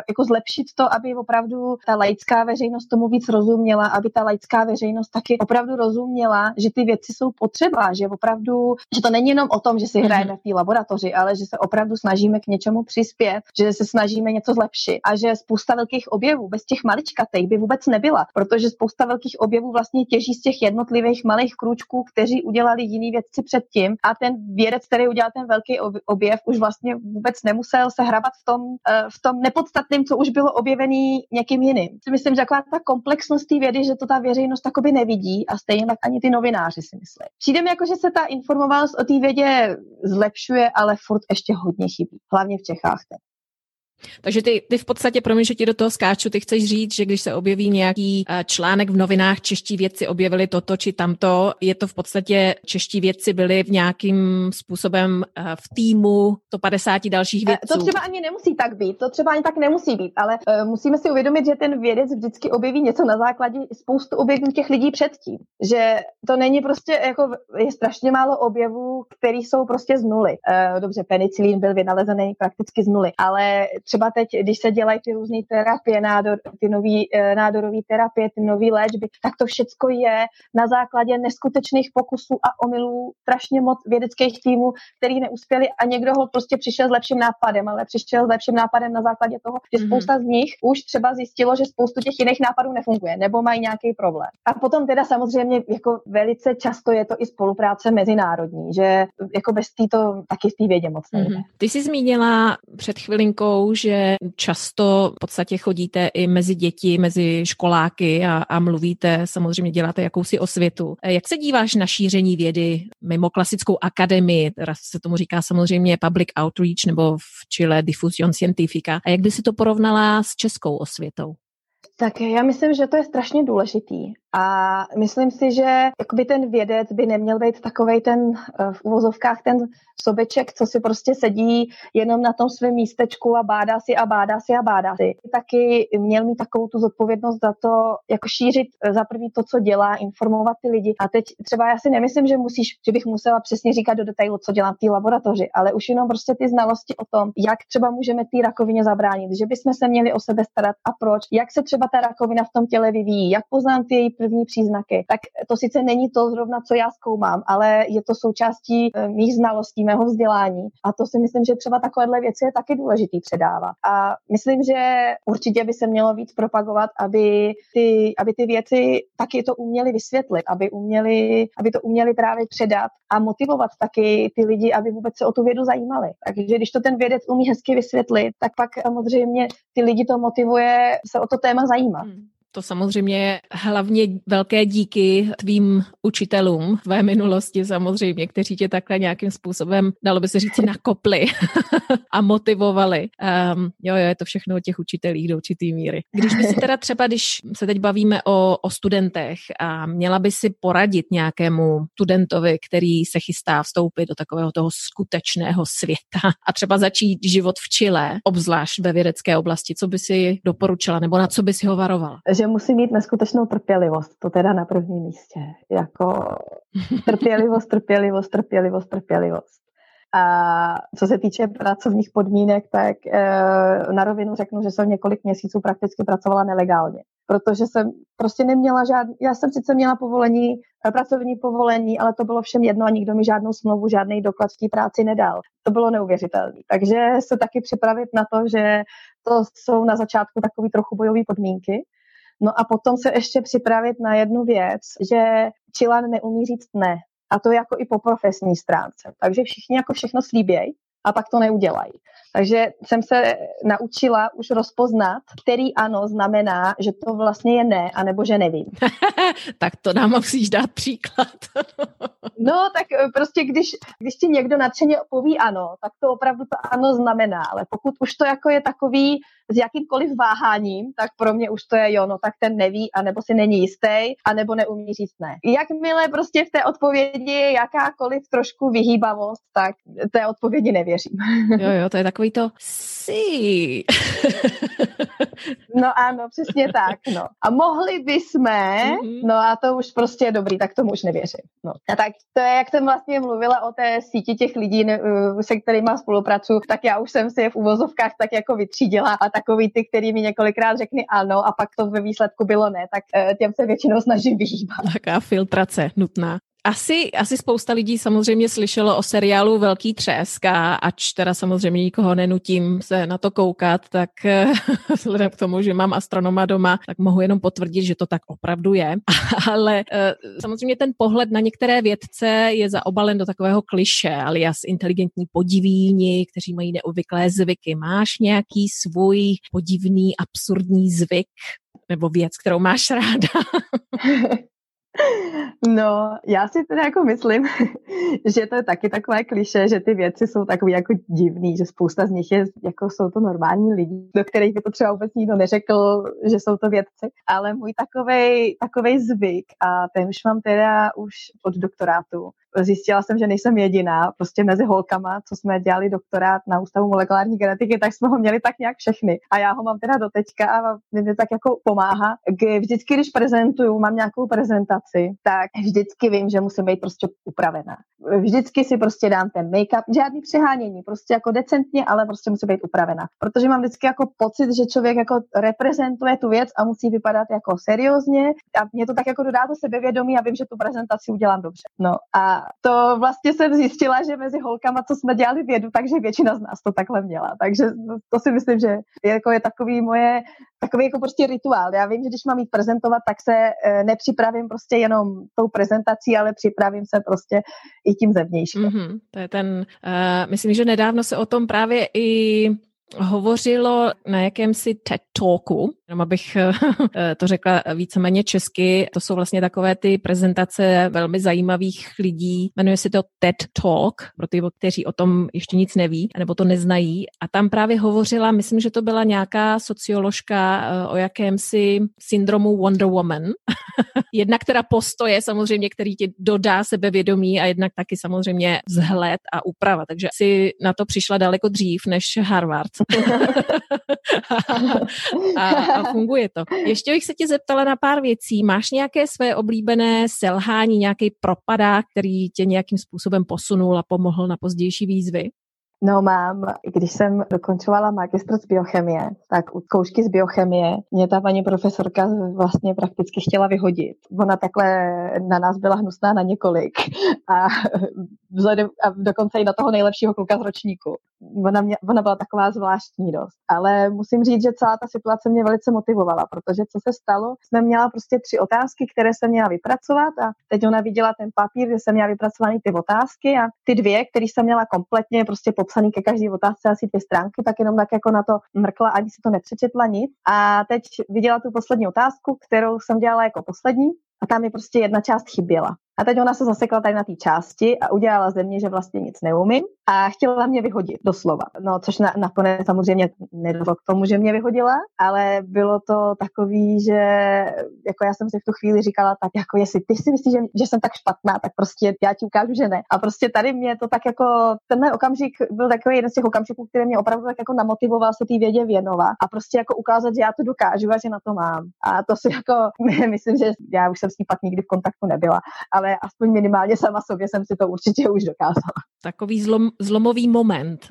jako zlepšit to, aby opravdu ta laická veřejnost tomu víc rozuměla, aby ta laická veřejnost taky opravdu rozuměla, že ty věci jsou potřeba, že opravdu, že to není jenom o tom, že si mhm. hrajeme v té laboratoři, ale že se opravdu snažíme k něčemu přispět, že se snažíme něco zlepšit a že spousta velkých objevů bez těch maličkatých by vůbec nebyla, protože spousta velkých objevů vlastně těží z těch jednotlivých malých krůčků, kteří udělali jiný vědci předtím a ten vědec, který udělal ten velký objev, už vlastně vůbec nemusel se hrabat v tom, eh, v tom nepodstatném, co už bylo objevený někým jiným. Myslím, že taková ta komplexnost té vědy, že to ta veřejnost takoby nevidí, a stejně tak ani ty novináři si myslí. Přijde mi jako, že se ta informovanost o té vědě zlepšuje, ale furt ještě hodně chybí, hlavně v Čechách. Teď. Takže ty, ty v podstatě, promiň, že ti do toho skáču, ty chceš říct, že když se objeví nějaký eh, článek v novinách, čeští vědci objevili toto či tamto, je to v podstatě, čeští vědci byli v nějakým způsobem eh, v týmu 150 dalších vědců. To třeba ani nemusí tak být, to třeba ani tak nemusí být, ale musíme si uvědomit, že ten vědec vždycky objeví něco na základě spoustu objevů těch lidí předtím. Že to není prostě, jako je strašně málo objevů, které jsou prostě z nuly. Dobře, penicilín byl vynalezený prakticky z nuly, ale třeba teď, když se dělají ty různé terapie, nádor, ty nový, uh, nádorové terapie, ty nové léčby, tak to všecko je na základě neskutečných pokusů a omylů strašně moc vědeckých týmů, který neuspěli a někdo ho prostě přišel s lepším nápadem, ale přišel s lepším nápadem na základě toho, že mhm. spousta z nich už třeba zjistilo, že spoustu těch jiných nápadů nefunguje nebo mají nějaký problém. A potom teda samozřejmě jako velice často je to i spolupráce mezinárodní, že jako bez té to taky v té vědě moc nejde. Mm-hmm. Ty jsi zmínila před chvilinkou, že často v podstatě chodíte i mezi děti, mezi školáky a, a mluvíte, samozřejmě děláte jakousi osvětu. Jak se díváš na šíření vědy mimo klasickou akademii, teda se tomu říká samozřejmě public outreach nebo v Chile diffusion scientifica. A jak by si to porovnala s českou osvětou? Tak já myslím, že to je strašně důležitý. A myslím si, že jakoby ten vědec by neměl být takovej ten eh, v uvozovkách ten sobeček, co si prostě sedí jenom na tom svém místečku a bádá si a bádá si a bádá si. Taky měl mít takovou tu zodpovědnost za to, jako šířit eh, za prvý to, co dělá, informovat ty lidi. A teď třeba já si nemyslím, že musíš, že bych musela přesně říkat do detailu, co dělám v té laboratoři, ale už jenom prostě ty znalosti o tom, jak třeba můžeme té rakovině zabránit, že bychom se měli o sebe starat a proč, jak se třeba ta rakovina v tom těle vyvíjí, jak poznám ty její první příznaky, tak to sice není to zrovna, co já zkoumám, ale je to součástí eh, mých znalostí, mého vzdělání. A to si myslím, že třeba takovéhle věci je taky důležitý předávat. A myslím, že určitě by se mělo víc propagovat, aby ty, aby ty věci taky to uměli vysvětlit, aby, uměli, aby to uměli právě předat a motivovat taky ty lidi, aby vůbec se o tu vědu zajímali. Takže když to ten vědec umí hezky vysvětlit, tak pak samozřejmě ty lidi to motivuje se o to téma zajímat. Hmm. To samozřejmě hlavně velké díky tvým učitelům tvé minulosti samozřejmě, kteří tě takhle nějakým způsobem, dalo by se říct, nakopli [LAUGHS] a motivovali. Um, jo, jo, je to všechno o těch učitelích do určitý míry. Když by si teda třeba, když se teď bavíme o, o studentech a měla by si poradit nějakému studentovi, který se chystá vstoupit do takového toho skutečného světa a třeba začít život v Chile, obzvlášť ve vědecké oblasti, co by si doporučila nebo na co by si ho varovala? Že musí mít neskutečnou trpělivost, to teda na prvním místě. Jako trpělivost, trpělivost, trpělivost, trpělivost. A co se týče pracovních podmínek, tak e, na rovinu řeknu, že jsem několik měsíců prakticky pracovala nelegálně, protože jsem prostě neměla žádný, já jsem sice měla povolení, eh, pracovní povolení, ale to bylo všem jedno a nikdo mi žádnou smlouvu, žádný doklad v té práci nedal. To bylo neuvěřitelné. Takže se taky připravit na to, že to jsou na začátku takové trochu bojové podmínky, No a potom se ještě připravit na jednu věc, že Čilan neumí říct ne. A to jako i po profesní stránce. Takže všichni jako všechno slíbějí a pak to neudělají. Takže jsem se naučila už rozpoznat, který ano znamená, že to vlastně je ne, anebo že nevím. [LAUGHS] tak to nám musíš dát příklad. [LAUGHS] no, tak eh, prostě když, když ti někdo nadšeně poví ano, tak to opravdu to ano znamená, ale pokud už to jako je takový s jakýmkoliv váháním, tak pro mě už to je jo, no tak ten neví, anebo si není jistý, anebo neumí říct ne. Jakmile prostě v té odpovědi je jakákoliv trošku vyhýbavost, tak té odpovědi nevěřím. jo, jo, to je takový to si. [LAUGHS] no ano, přesně tak, no. A mohli bychom, mm-hmm. no a to už prostě je dobrý, tak tomu už nevěřím. No. A tak to je, jak jsem vlastně mluvila o té síti těch lidí, se kterými spolupracuju, tak já už jsem si je v uvozovkách tak jako vytřídila a takový ty, který mi několikrát řekli ano a pak to ve výsledku bylo ne, tak eh, těm se většinou snažím vyhýbat. Taká filtrace nutná. Asi, asi spousta lidí samozřejmě slyšelo o seriálu Velký třesk a ač teda samozřejmě nikoho nenutím se na to koukat, tak eh, [LAUGHS] vzhledem k tomu, že mám astronoma doma, tak mohu jenom potvrdit, že to tak opravdu je. [LAUGHS] Ale eh, samozřejmě ten pohled na některé vědce je zaobalen do takového kliše, alias inteligentní podivíni, kteří mají neobvyklé zvyky. Máš nějaký svůj podivný, absurdní zvyk nebo věc, kterou máš [LAUGHS] ráda? [LAUGHS] No, já si teda jako myslím, [LAUGHS] že to je taky takové kliše, že ty věci jsou takové jako divný, že spousta z nich je, jako jsou to normální lidi, do kterých by to třeba vůbec nikdo neřekl, že jsou to vědci, ale můj takovej, takovej zvyk a ten už mám teda už od doktorátu, zjistila jsem, že nejsem jediná, prostě mezi holkama, co jsme dělali doktorát na Ústavu molekulární genetiky, tak jsme ho měli tak nějak všechny. A já ho mám teda do teďka a mě tak jako pomáhá. Vždycky, když prezentuju, mám nějakou prezentaci, tak vždycky vím, že musím být prostě upravená. Vždycky si prostě dám ten make-up, žádný přehánění, prostě jako decentně, ale prostě musí být upravená. Protože mám vždycky jako pocit, že člověk jako reprezentuje tu věc a musí vypadat jako seriózně a mě to tak jako dodá to sebevědomí a vím, že tu prezentaci udělám dobře. No a to vlastně jsem zjistila, že mezi holkama, co jsme dělali vědu, takže většina z nás to takhle měla. Takže to si myslím, že je, jako je takový moje, takový jako prostě rituál. Já vím, že když mám jít prezentovat, tak se e, nepřipravím prostě jenom tou prezentací, ale připravím se prostě i tím zevnějším. Mm-hmm, to je ten, uh, myslím, že nedávno se o tom právě i hovořilo na jakémsi TED Talku, jenom abych eh, [LAUGHS] to řekla víceméně česky, to jsou vlastně takové ty prezentace velmi zajímavých lidí, jmenuje se to TED Talk, pro ty, kteří o tom ještě nic neví, nebo to neznají. A tam právě hovořila, myslím, že to byla nějaká socioložka eh, o jakémsi syndromu Wonder Woman. [LAUGHS] jednak teda postoje samozřejmě, který ti dodá sebevědomí a jednak taky samozřejmě vzhled a úprava. Takže si na to přišla daleko dřív než Harvard. [LAUGHS] a, a funguje to. Ještě bych se tě zeptala na pár věcí. Máš nějaké své oblíbené selhání, nějaký propadák, který tě nějakým způsobem posunul a pomohl na pozdější výzvy? No mám, když jsem dokončovala magistr z biochemie, tak u zkoušky z biochemie mě ta paní profesorka vlastně prakticky chtěla vyhodit. Ona takhle na nás byla hnusná na několik a, vzhledem, a dokonce i na toho nejlepšího kluka z ročníku. Ona, mě, ona byla taková zvláštní dost. Ale musím říct, že celá ta situace mě velice motivovala, protože co se stalo, jsme měla prostě tři otázky, které jsem měla vypracovat a teď ona viděla ten papír, kde jsem měla vypracovaný ty otázky a ty dvě, které jsem měla kompletně prostě popsaný ke každé otázce asi dvě stránky, tak jenom tak jako na to mrkla, ani si to nepřečetla nic. A teď viděla tu poslední otázku, kterou jsem dělala jako poslední a tam mi prostě jedna část chyběla. A teď ona se zasekla tady na té části a udělala ze mě, že vlastně nic neumím a chtěla mě vyhodit, doslova. No, což na, nakonec samozřejmě nedošlo k tomu, že mě vyhodila, ale bylo to takový, že jako já jsem si v tu chvíli říkala, tak jako jestli ty si myslíš, že, že jsem tak špatná, tak prostě já ti ukážu, že ne. A prostě tady mě to tak jako, tenhle okamžik byl takový jeden z těch okamžiků, který mě opravdu tak jako namotivoval se té vědě věnovat a prostě jako ukázat, že já to dokážu a že na to mám. A to si jako, [LAUGHS] myslím, že já už jsem s ní pak nikdy v kontaktu nebyla, ale aspoň minimálně sama sobě jsem si to určitě už dokázala. Takový zlom, zlomový moment.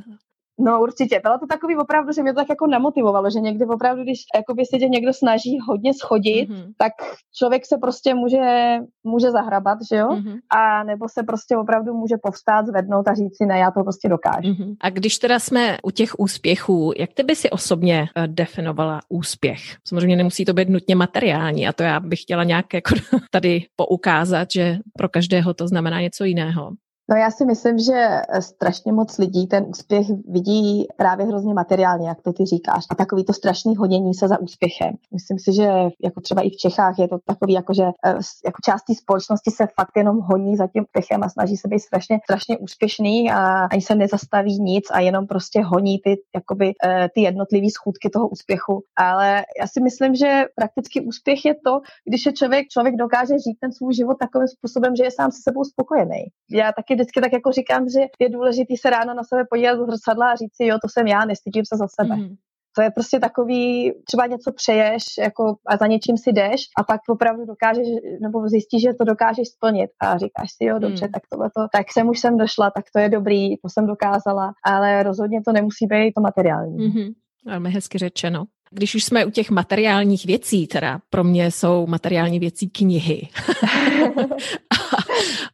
No určitě, bylo to takový opravdu, že mě to tak jako namotivovalo, že někdy opravdu, když jakoby se tě někdo snaží hodně schodit, mm-hmm. tak člověk se prostě může, může zahrabat, že jo? Mm-hmm. A nebo se prostě opravdu může povstát, zvednout a říct si, ne, já to prostě dokážu. Mm-hmm. A když teda jsme u těch úspěchů, jak ty by si osobně uh, definovala úspěch? Samozřejmě nemusí to být nutně materiální a to já bych chtěla nějak jako [LAUGHS] tady poukázat, že pro každého to znamená něco jiného. No já si myslím, že strašně moc lidí ten úspěch vidí právě hrozně materiálně, jak to ty říkáš. A takový to strašný honění se za úspěchem. Myslím si, že jako třeba i v Čechách je to takový, jako že eh, jako část té společnosti se fakt jenom honí za tím úspěchem a snaží se být strašně, strašně úspěšný a ani se nezastaví nic a jenom prostě honí ty, jakoby, eh, ty jednotlivé schůdky toho úspěchu. Ale já si myslím, že prakticky úspěch je to, když je člověk, člověk dokáže žít ten svůj život takovým způsobem, že je sám se sebou spokojený. Já taky vždycky tak jako říkám, že je důležité se ráno na sebe podívat do zrcadla a říct si, jo, to jsem já, nestydím se za sebe. Mm. To je prostě takový, třeba něco přeješ jako a za něčím si jdeš a pak opravdu dokážeš, nebo zjistíš, že to dokážeš splnit a říkáš si, jo, dobře, mm. tak tohle to, tak jsem už sem došla, tak to je dobrý, to jsem dokázala, ale rozhodně to nemusí být to materiální. Mm-hmm. Velmi hezky řečeno. Když už jsme u těch materiálních věcí, teda pro mě jsou materiální věcí knihy. [LAUGHS]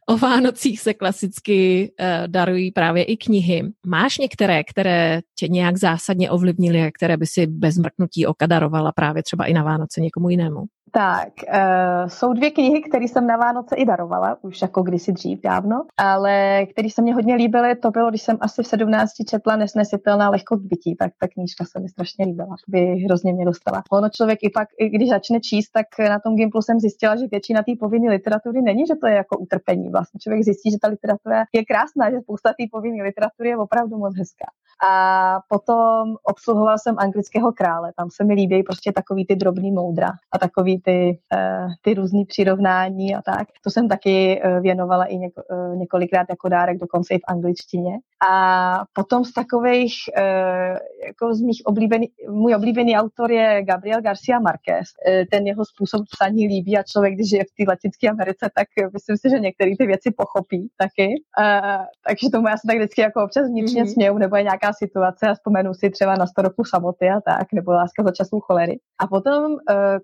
o Vánocích se klasicky uh, darují právě i knihy. Máš některé, které tě nějak zásadně ovlivnily a které by si bez mrknutí oka darovala právě třeba i na Vánoce někomu jinému? Tak, uh, jsou dvě knihy, které jsem na Vánoce i darovala, už jako kdysi dřív dávno, ale které se mě hodně líbily, to bylo, když jsem asi v 17 četla Nesnesitelná lehkost bytí, tak ta knížka se mi strašně líbila, by hrozně mě dostala. Ono člověk i pak, i když začne číst, tak na tom Gimplu jsem zjistila, že většina té povinné literatury není, že to je jako utrpení. Vlastně člověk zjistí, že ta literatura je krásná, že spousta té povinné literatury je opravdu moc hezká. A potom obsluhoval jsem anglického krále. Tam se mi líbí prostě takový ty drobný moudra a takový ty, uh, ty různý přirovnání a tak. To jsem taky uh, věnovala i něko, uh, několikrát jako dárek, dokonce i v angličtině. A potom z takových, jako z mých oblíbený, můj oblíbený autor je Gabriel Garcia Marquez. Ten jeho způsob psaní líbí a člověk, když je v té Latinské Americe, tak myslím si, že některé ty věci pochopí taky. Takže tomu já se tak vždycky jako občas vnitřně mm-hmm. směju, nebo je nějaká situace a vzpomenu si třeba na 100 roku samoty a tak, nebo láska za časů cholery. A potom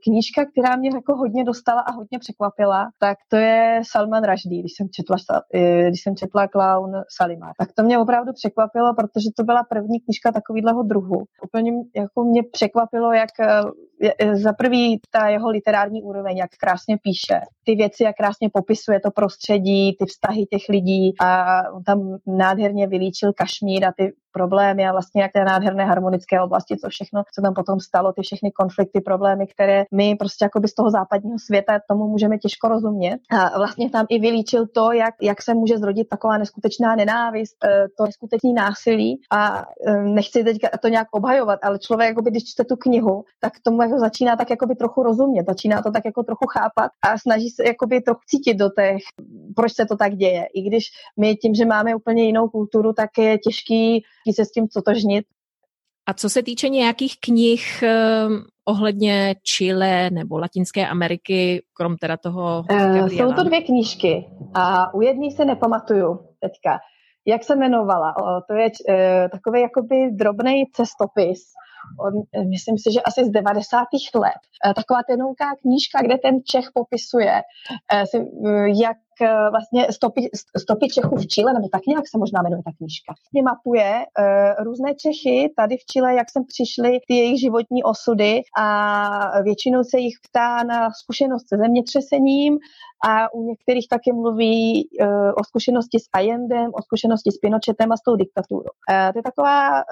knížka, která mě jako hodně dostala a hodně překvapila, tak to je Salman Rushdie, když jsem četla, eh, když jsem četla Clown Salima. Tak to mě opravdu překvapilo, protože to byla první knížka takového druhu. Úplně jako mě překvapilo, jak eh, za prvý ta jeho literární úroveň, jak krásně píše, ty věci, jak krásně popisuje to prostředí, ty vztahy těch lidí a on tam nádherně vylíčil Kašmír a ty problémy a vlastně jak té nádherné harmonické oblasti, co všechno se tam potom stalo, ty všechny konflikty, problémy, které my prostě jako z toho západního světa tomu můžeme těžko rozumět. A vlastně tam i vylíčil to, jak, jak se může zrodit taková neskutečná nenávist, eh, to neskutečný násilí a eh, nechci teď to nějak obhajovat, ale člověk, jakoby, když čte tu knihu, tak tomu jako začíná tak jakoby trochu rozumět, začíná to tak jako trochu chápat a snaží se jakoby trochu cítit do těch, proč se to tak děje. I když my tím, že máme úplně jinou kulturu, tak je těžký se s tím totožnit. A co se týče nějakých knih eh, ohledně Chile nebo Latinské Ameriky, krom teda toho uh, Jsou to dvě knížky a u jedné se nepamatuju teďka. Jak se jmenovala? O, to je uh, takový jakoby drobný cestopis od, myslím si, že asi z 90. let. Taková tenouká knížka, kde ten Čech popisuje, jak Eh, vlastně stopy, stopy Čechů v Chile, nebo tak nějak se možná jmenuje ta knížka. Mě mapuje uh, různé Čechy tady v Chile, jak sem přišli ty jejich životní osudy a většinou se jich ptá na zkušenost se zemětřesením a u některých taky mluví uh, o zkušenosti s Allendem, o zkušenosti s Pinochetem a s tou diktaturou. Uh, to je taková,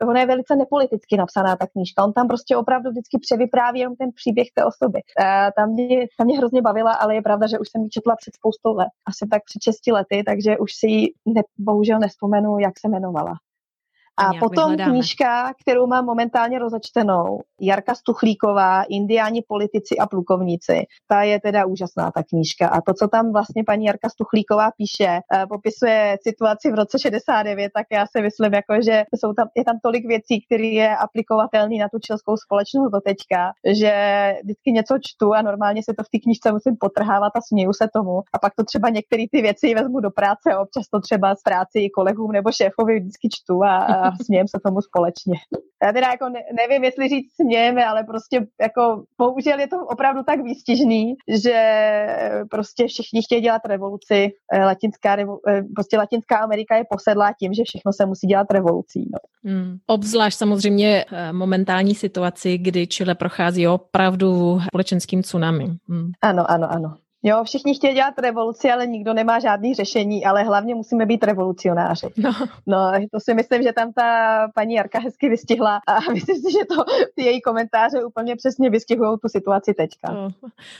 uh, ona je velice nepoliticky napsaná ta knížka, on tam prostě opravdu vždycky převypráví jenom ten příběh té osoby. Uh, tam, mě, tam mě hrozně bavila, ale je pravda, že už jsem ji četla před spoustou let, asi tak před 6 lety, takže už si ji ne, bohužel nespomenu, jak se jmenovala. A potom vyhledáme. knížka, kterou mám momentálně rozačtenou, Jarka Stuchlíková, Indiáni, politici a plukovníci. Ta je teda úžasná, ta knížka. A to, co tam vlastně paní Jarka Stuchlíková píše, eh, popisuje situaci v roce 69, tak já si myslím, jako, že jsou tam, je tam tolik věcí, které je aplikovatelný na tu českou společnost do teďka, že vždycky něco čtu a normálně se to v té knížce musím potrhávat a směju se tomu. A pak to třeba některé ty věci vezmu do práce a občas to třeba z práci i kolegům nebo šéfovi vždycky čtu a, a smějem se tomu společně. Já teda jako ne, nevím, jestli říct smějeme, ale prostě jako bohužel je to opravdu tak výstižný, že prostě všichni chtějí dělat revoluci. Eh, latinská, revo, eh, prostě Latinská Amerika je posedlá tím, že všechno se musí dělat revolucí. No. Hmm. Obzvlášť samozřejmě eh, momentální situaci, kdy Chile prochází opravdu společenským tsunami. Hmm. Ano, ano, ano. Jo, všichni chtějí dělat revoluci, ale nikdo nemá žádný řešení, ale hlavně musíme být revolucionáři. No. no, to si myslím, že tam ta paní Jarka hezky vystihla a [LAUGHS] myslím si, že to ty její komentáře úplně přesně vystihují tu situaci teďka. To,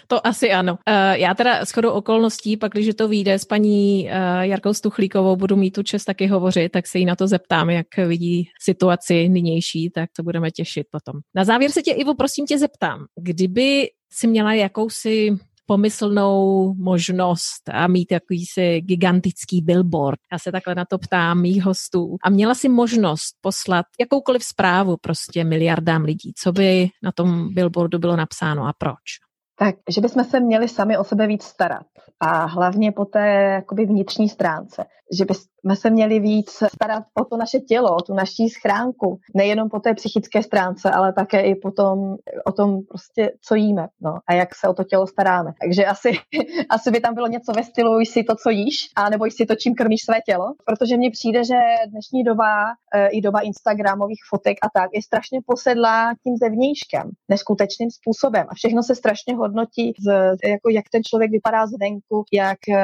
to asi ano. Uh, já teda shodou okolností, pak když to vyjde s paní uh, Jarkou Stuchlíkovou, budu mít tu čest taky hovořit, tak se jí na to zeptám, jak vidí situaci nynější, tak to budeme těšit potom. Na závěr se tě, Ivo, prosím tě zeptám, kdyby si měla jakousi pomyslnou možnost a mít jakýsi gigantický billboard. Já se takhle na to ptám mých hostů. A měla si možnost poslat jakoukoliv zprávu prostě miliardám lidí. Co by na tom billboardu bylo napsáno a proč? Tak, že bychom se měli sami o sebe víc starat a hlavně po té jakoby vnitřní stránce. Že, by, jsme se měli víc starat o to naše tělo, o tu naší schránku. Nejenom po té psychické stránce, ale také i potom o tom prostě, co jíme no, a jak se o to tělo staráme. Takže asi, [LAUGHS] asi by tam bylo něco ve stylu, si to, co jíš, a nebo si to, čím krmíš své tělo. Protože mně přijde, že dnešní doba, e, i doba Instagramových fotek a tak, je strašně posedlá tím zevnějškem, neskutečným způsobem. A všechno se strašně hodnotí, z, jako jak ten člověk vypadá zvenku, jak, e,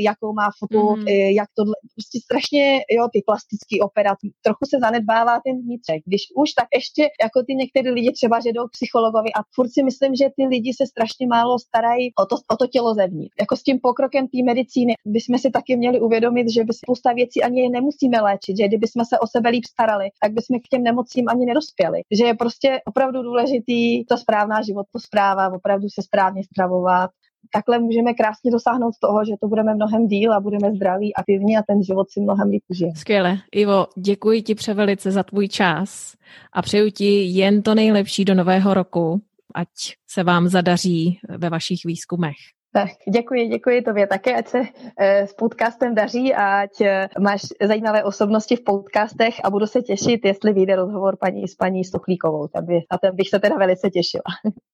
jakou má fotu, mm. jak tohle, prostě strašně, jo, ty plastické operace, trochu se zanedbává ten vnitřek. Když už, tak ještě jako ty některé lidi třeba, že jdou k psychologovi a furt si myslím, že ty lidi se strašně málo starají o to, o to tělo zevnitř. Jako s tím pokrokem té medicíny bychom si taky měli uvědomit, že by spousta věcí ani nemusíme léčit, že kdyby jsme se o sebe líp starali, tak bychom k těm nemocím ani nedospěli. Že je prostě opravdu důležitý ta správná životospráva, opravdu se správně stravovat, takhle můžeme krásně dosáhnout toho, že to budeme mnohem díl a budeme zdraví, aktivní a ten život si mnohem líp užije. Skvěle. Ivo, děkuji ti převelice za tvůj čas a přeju ti jen to nejlepší do nového roku, ať se vám zadaří ve vašich výzkumech. Tak, děkuji, děkuji tobě také, ať se e, s podcastem daří a ať e, máš zajímavé osobnosti v podcastech a budu se těšit, jestli vyjde rozhovor paní s paní Stuchlíkovou. Tam by, a ten bych se teda velice těšila. [LAUGHS]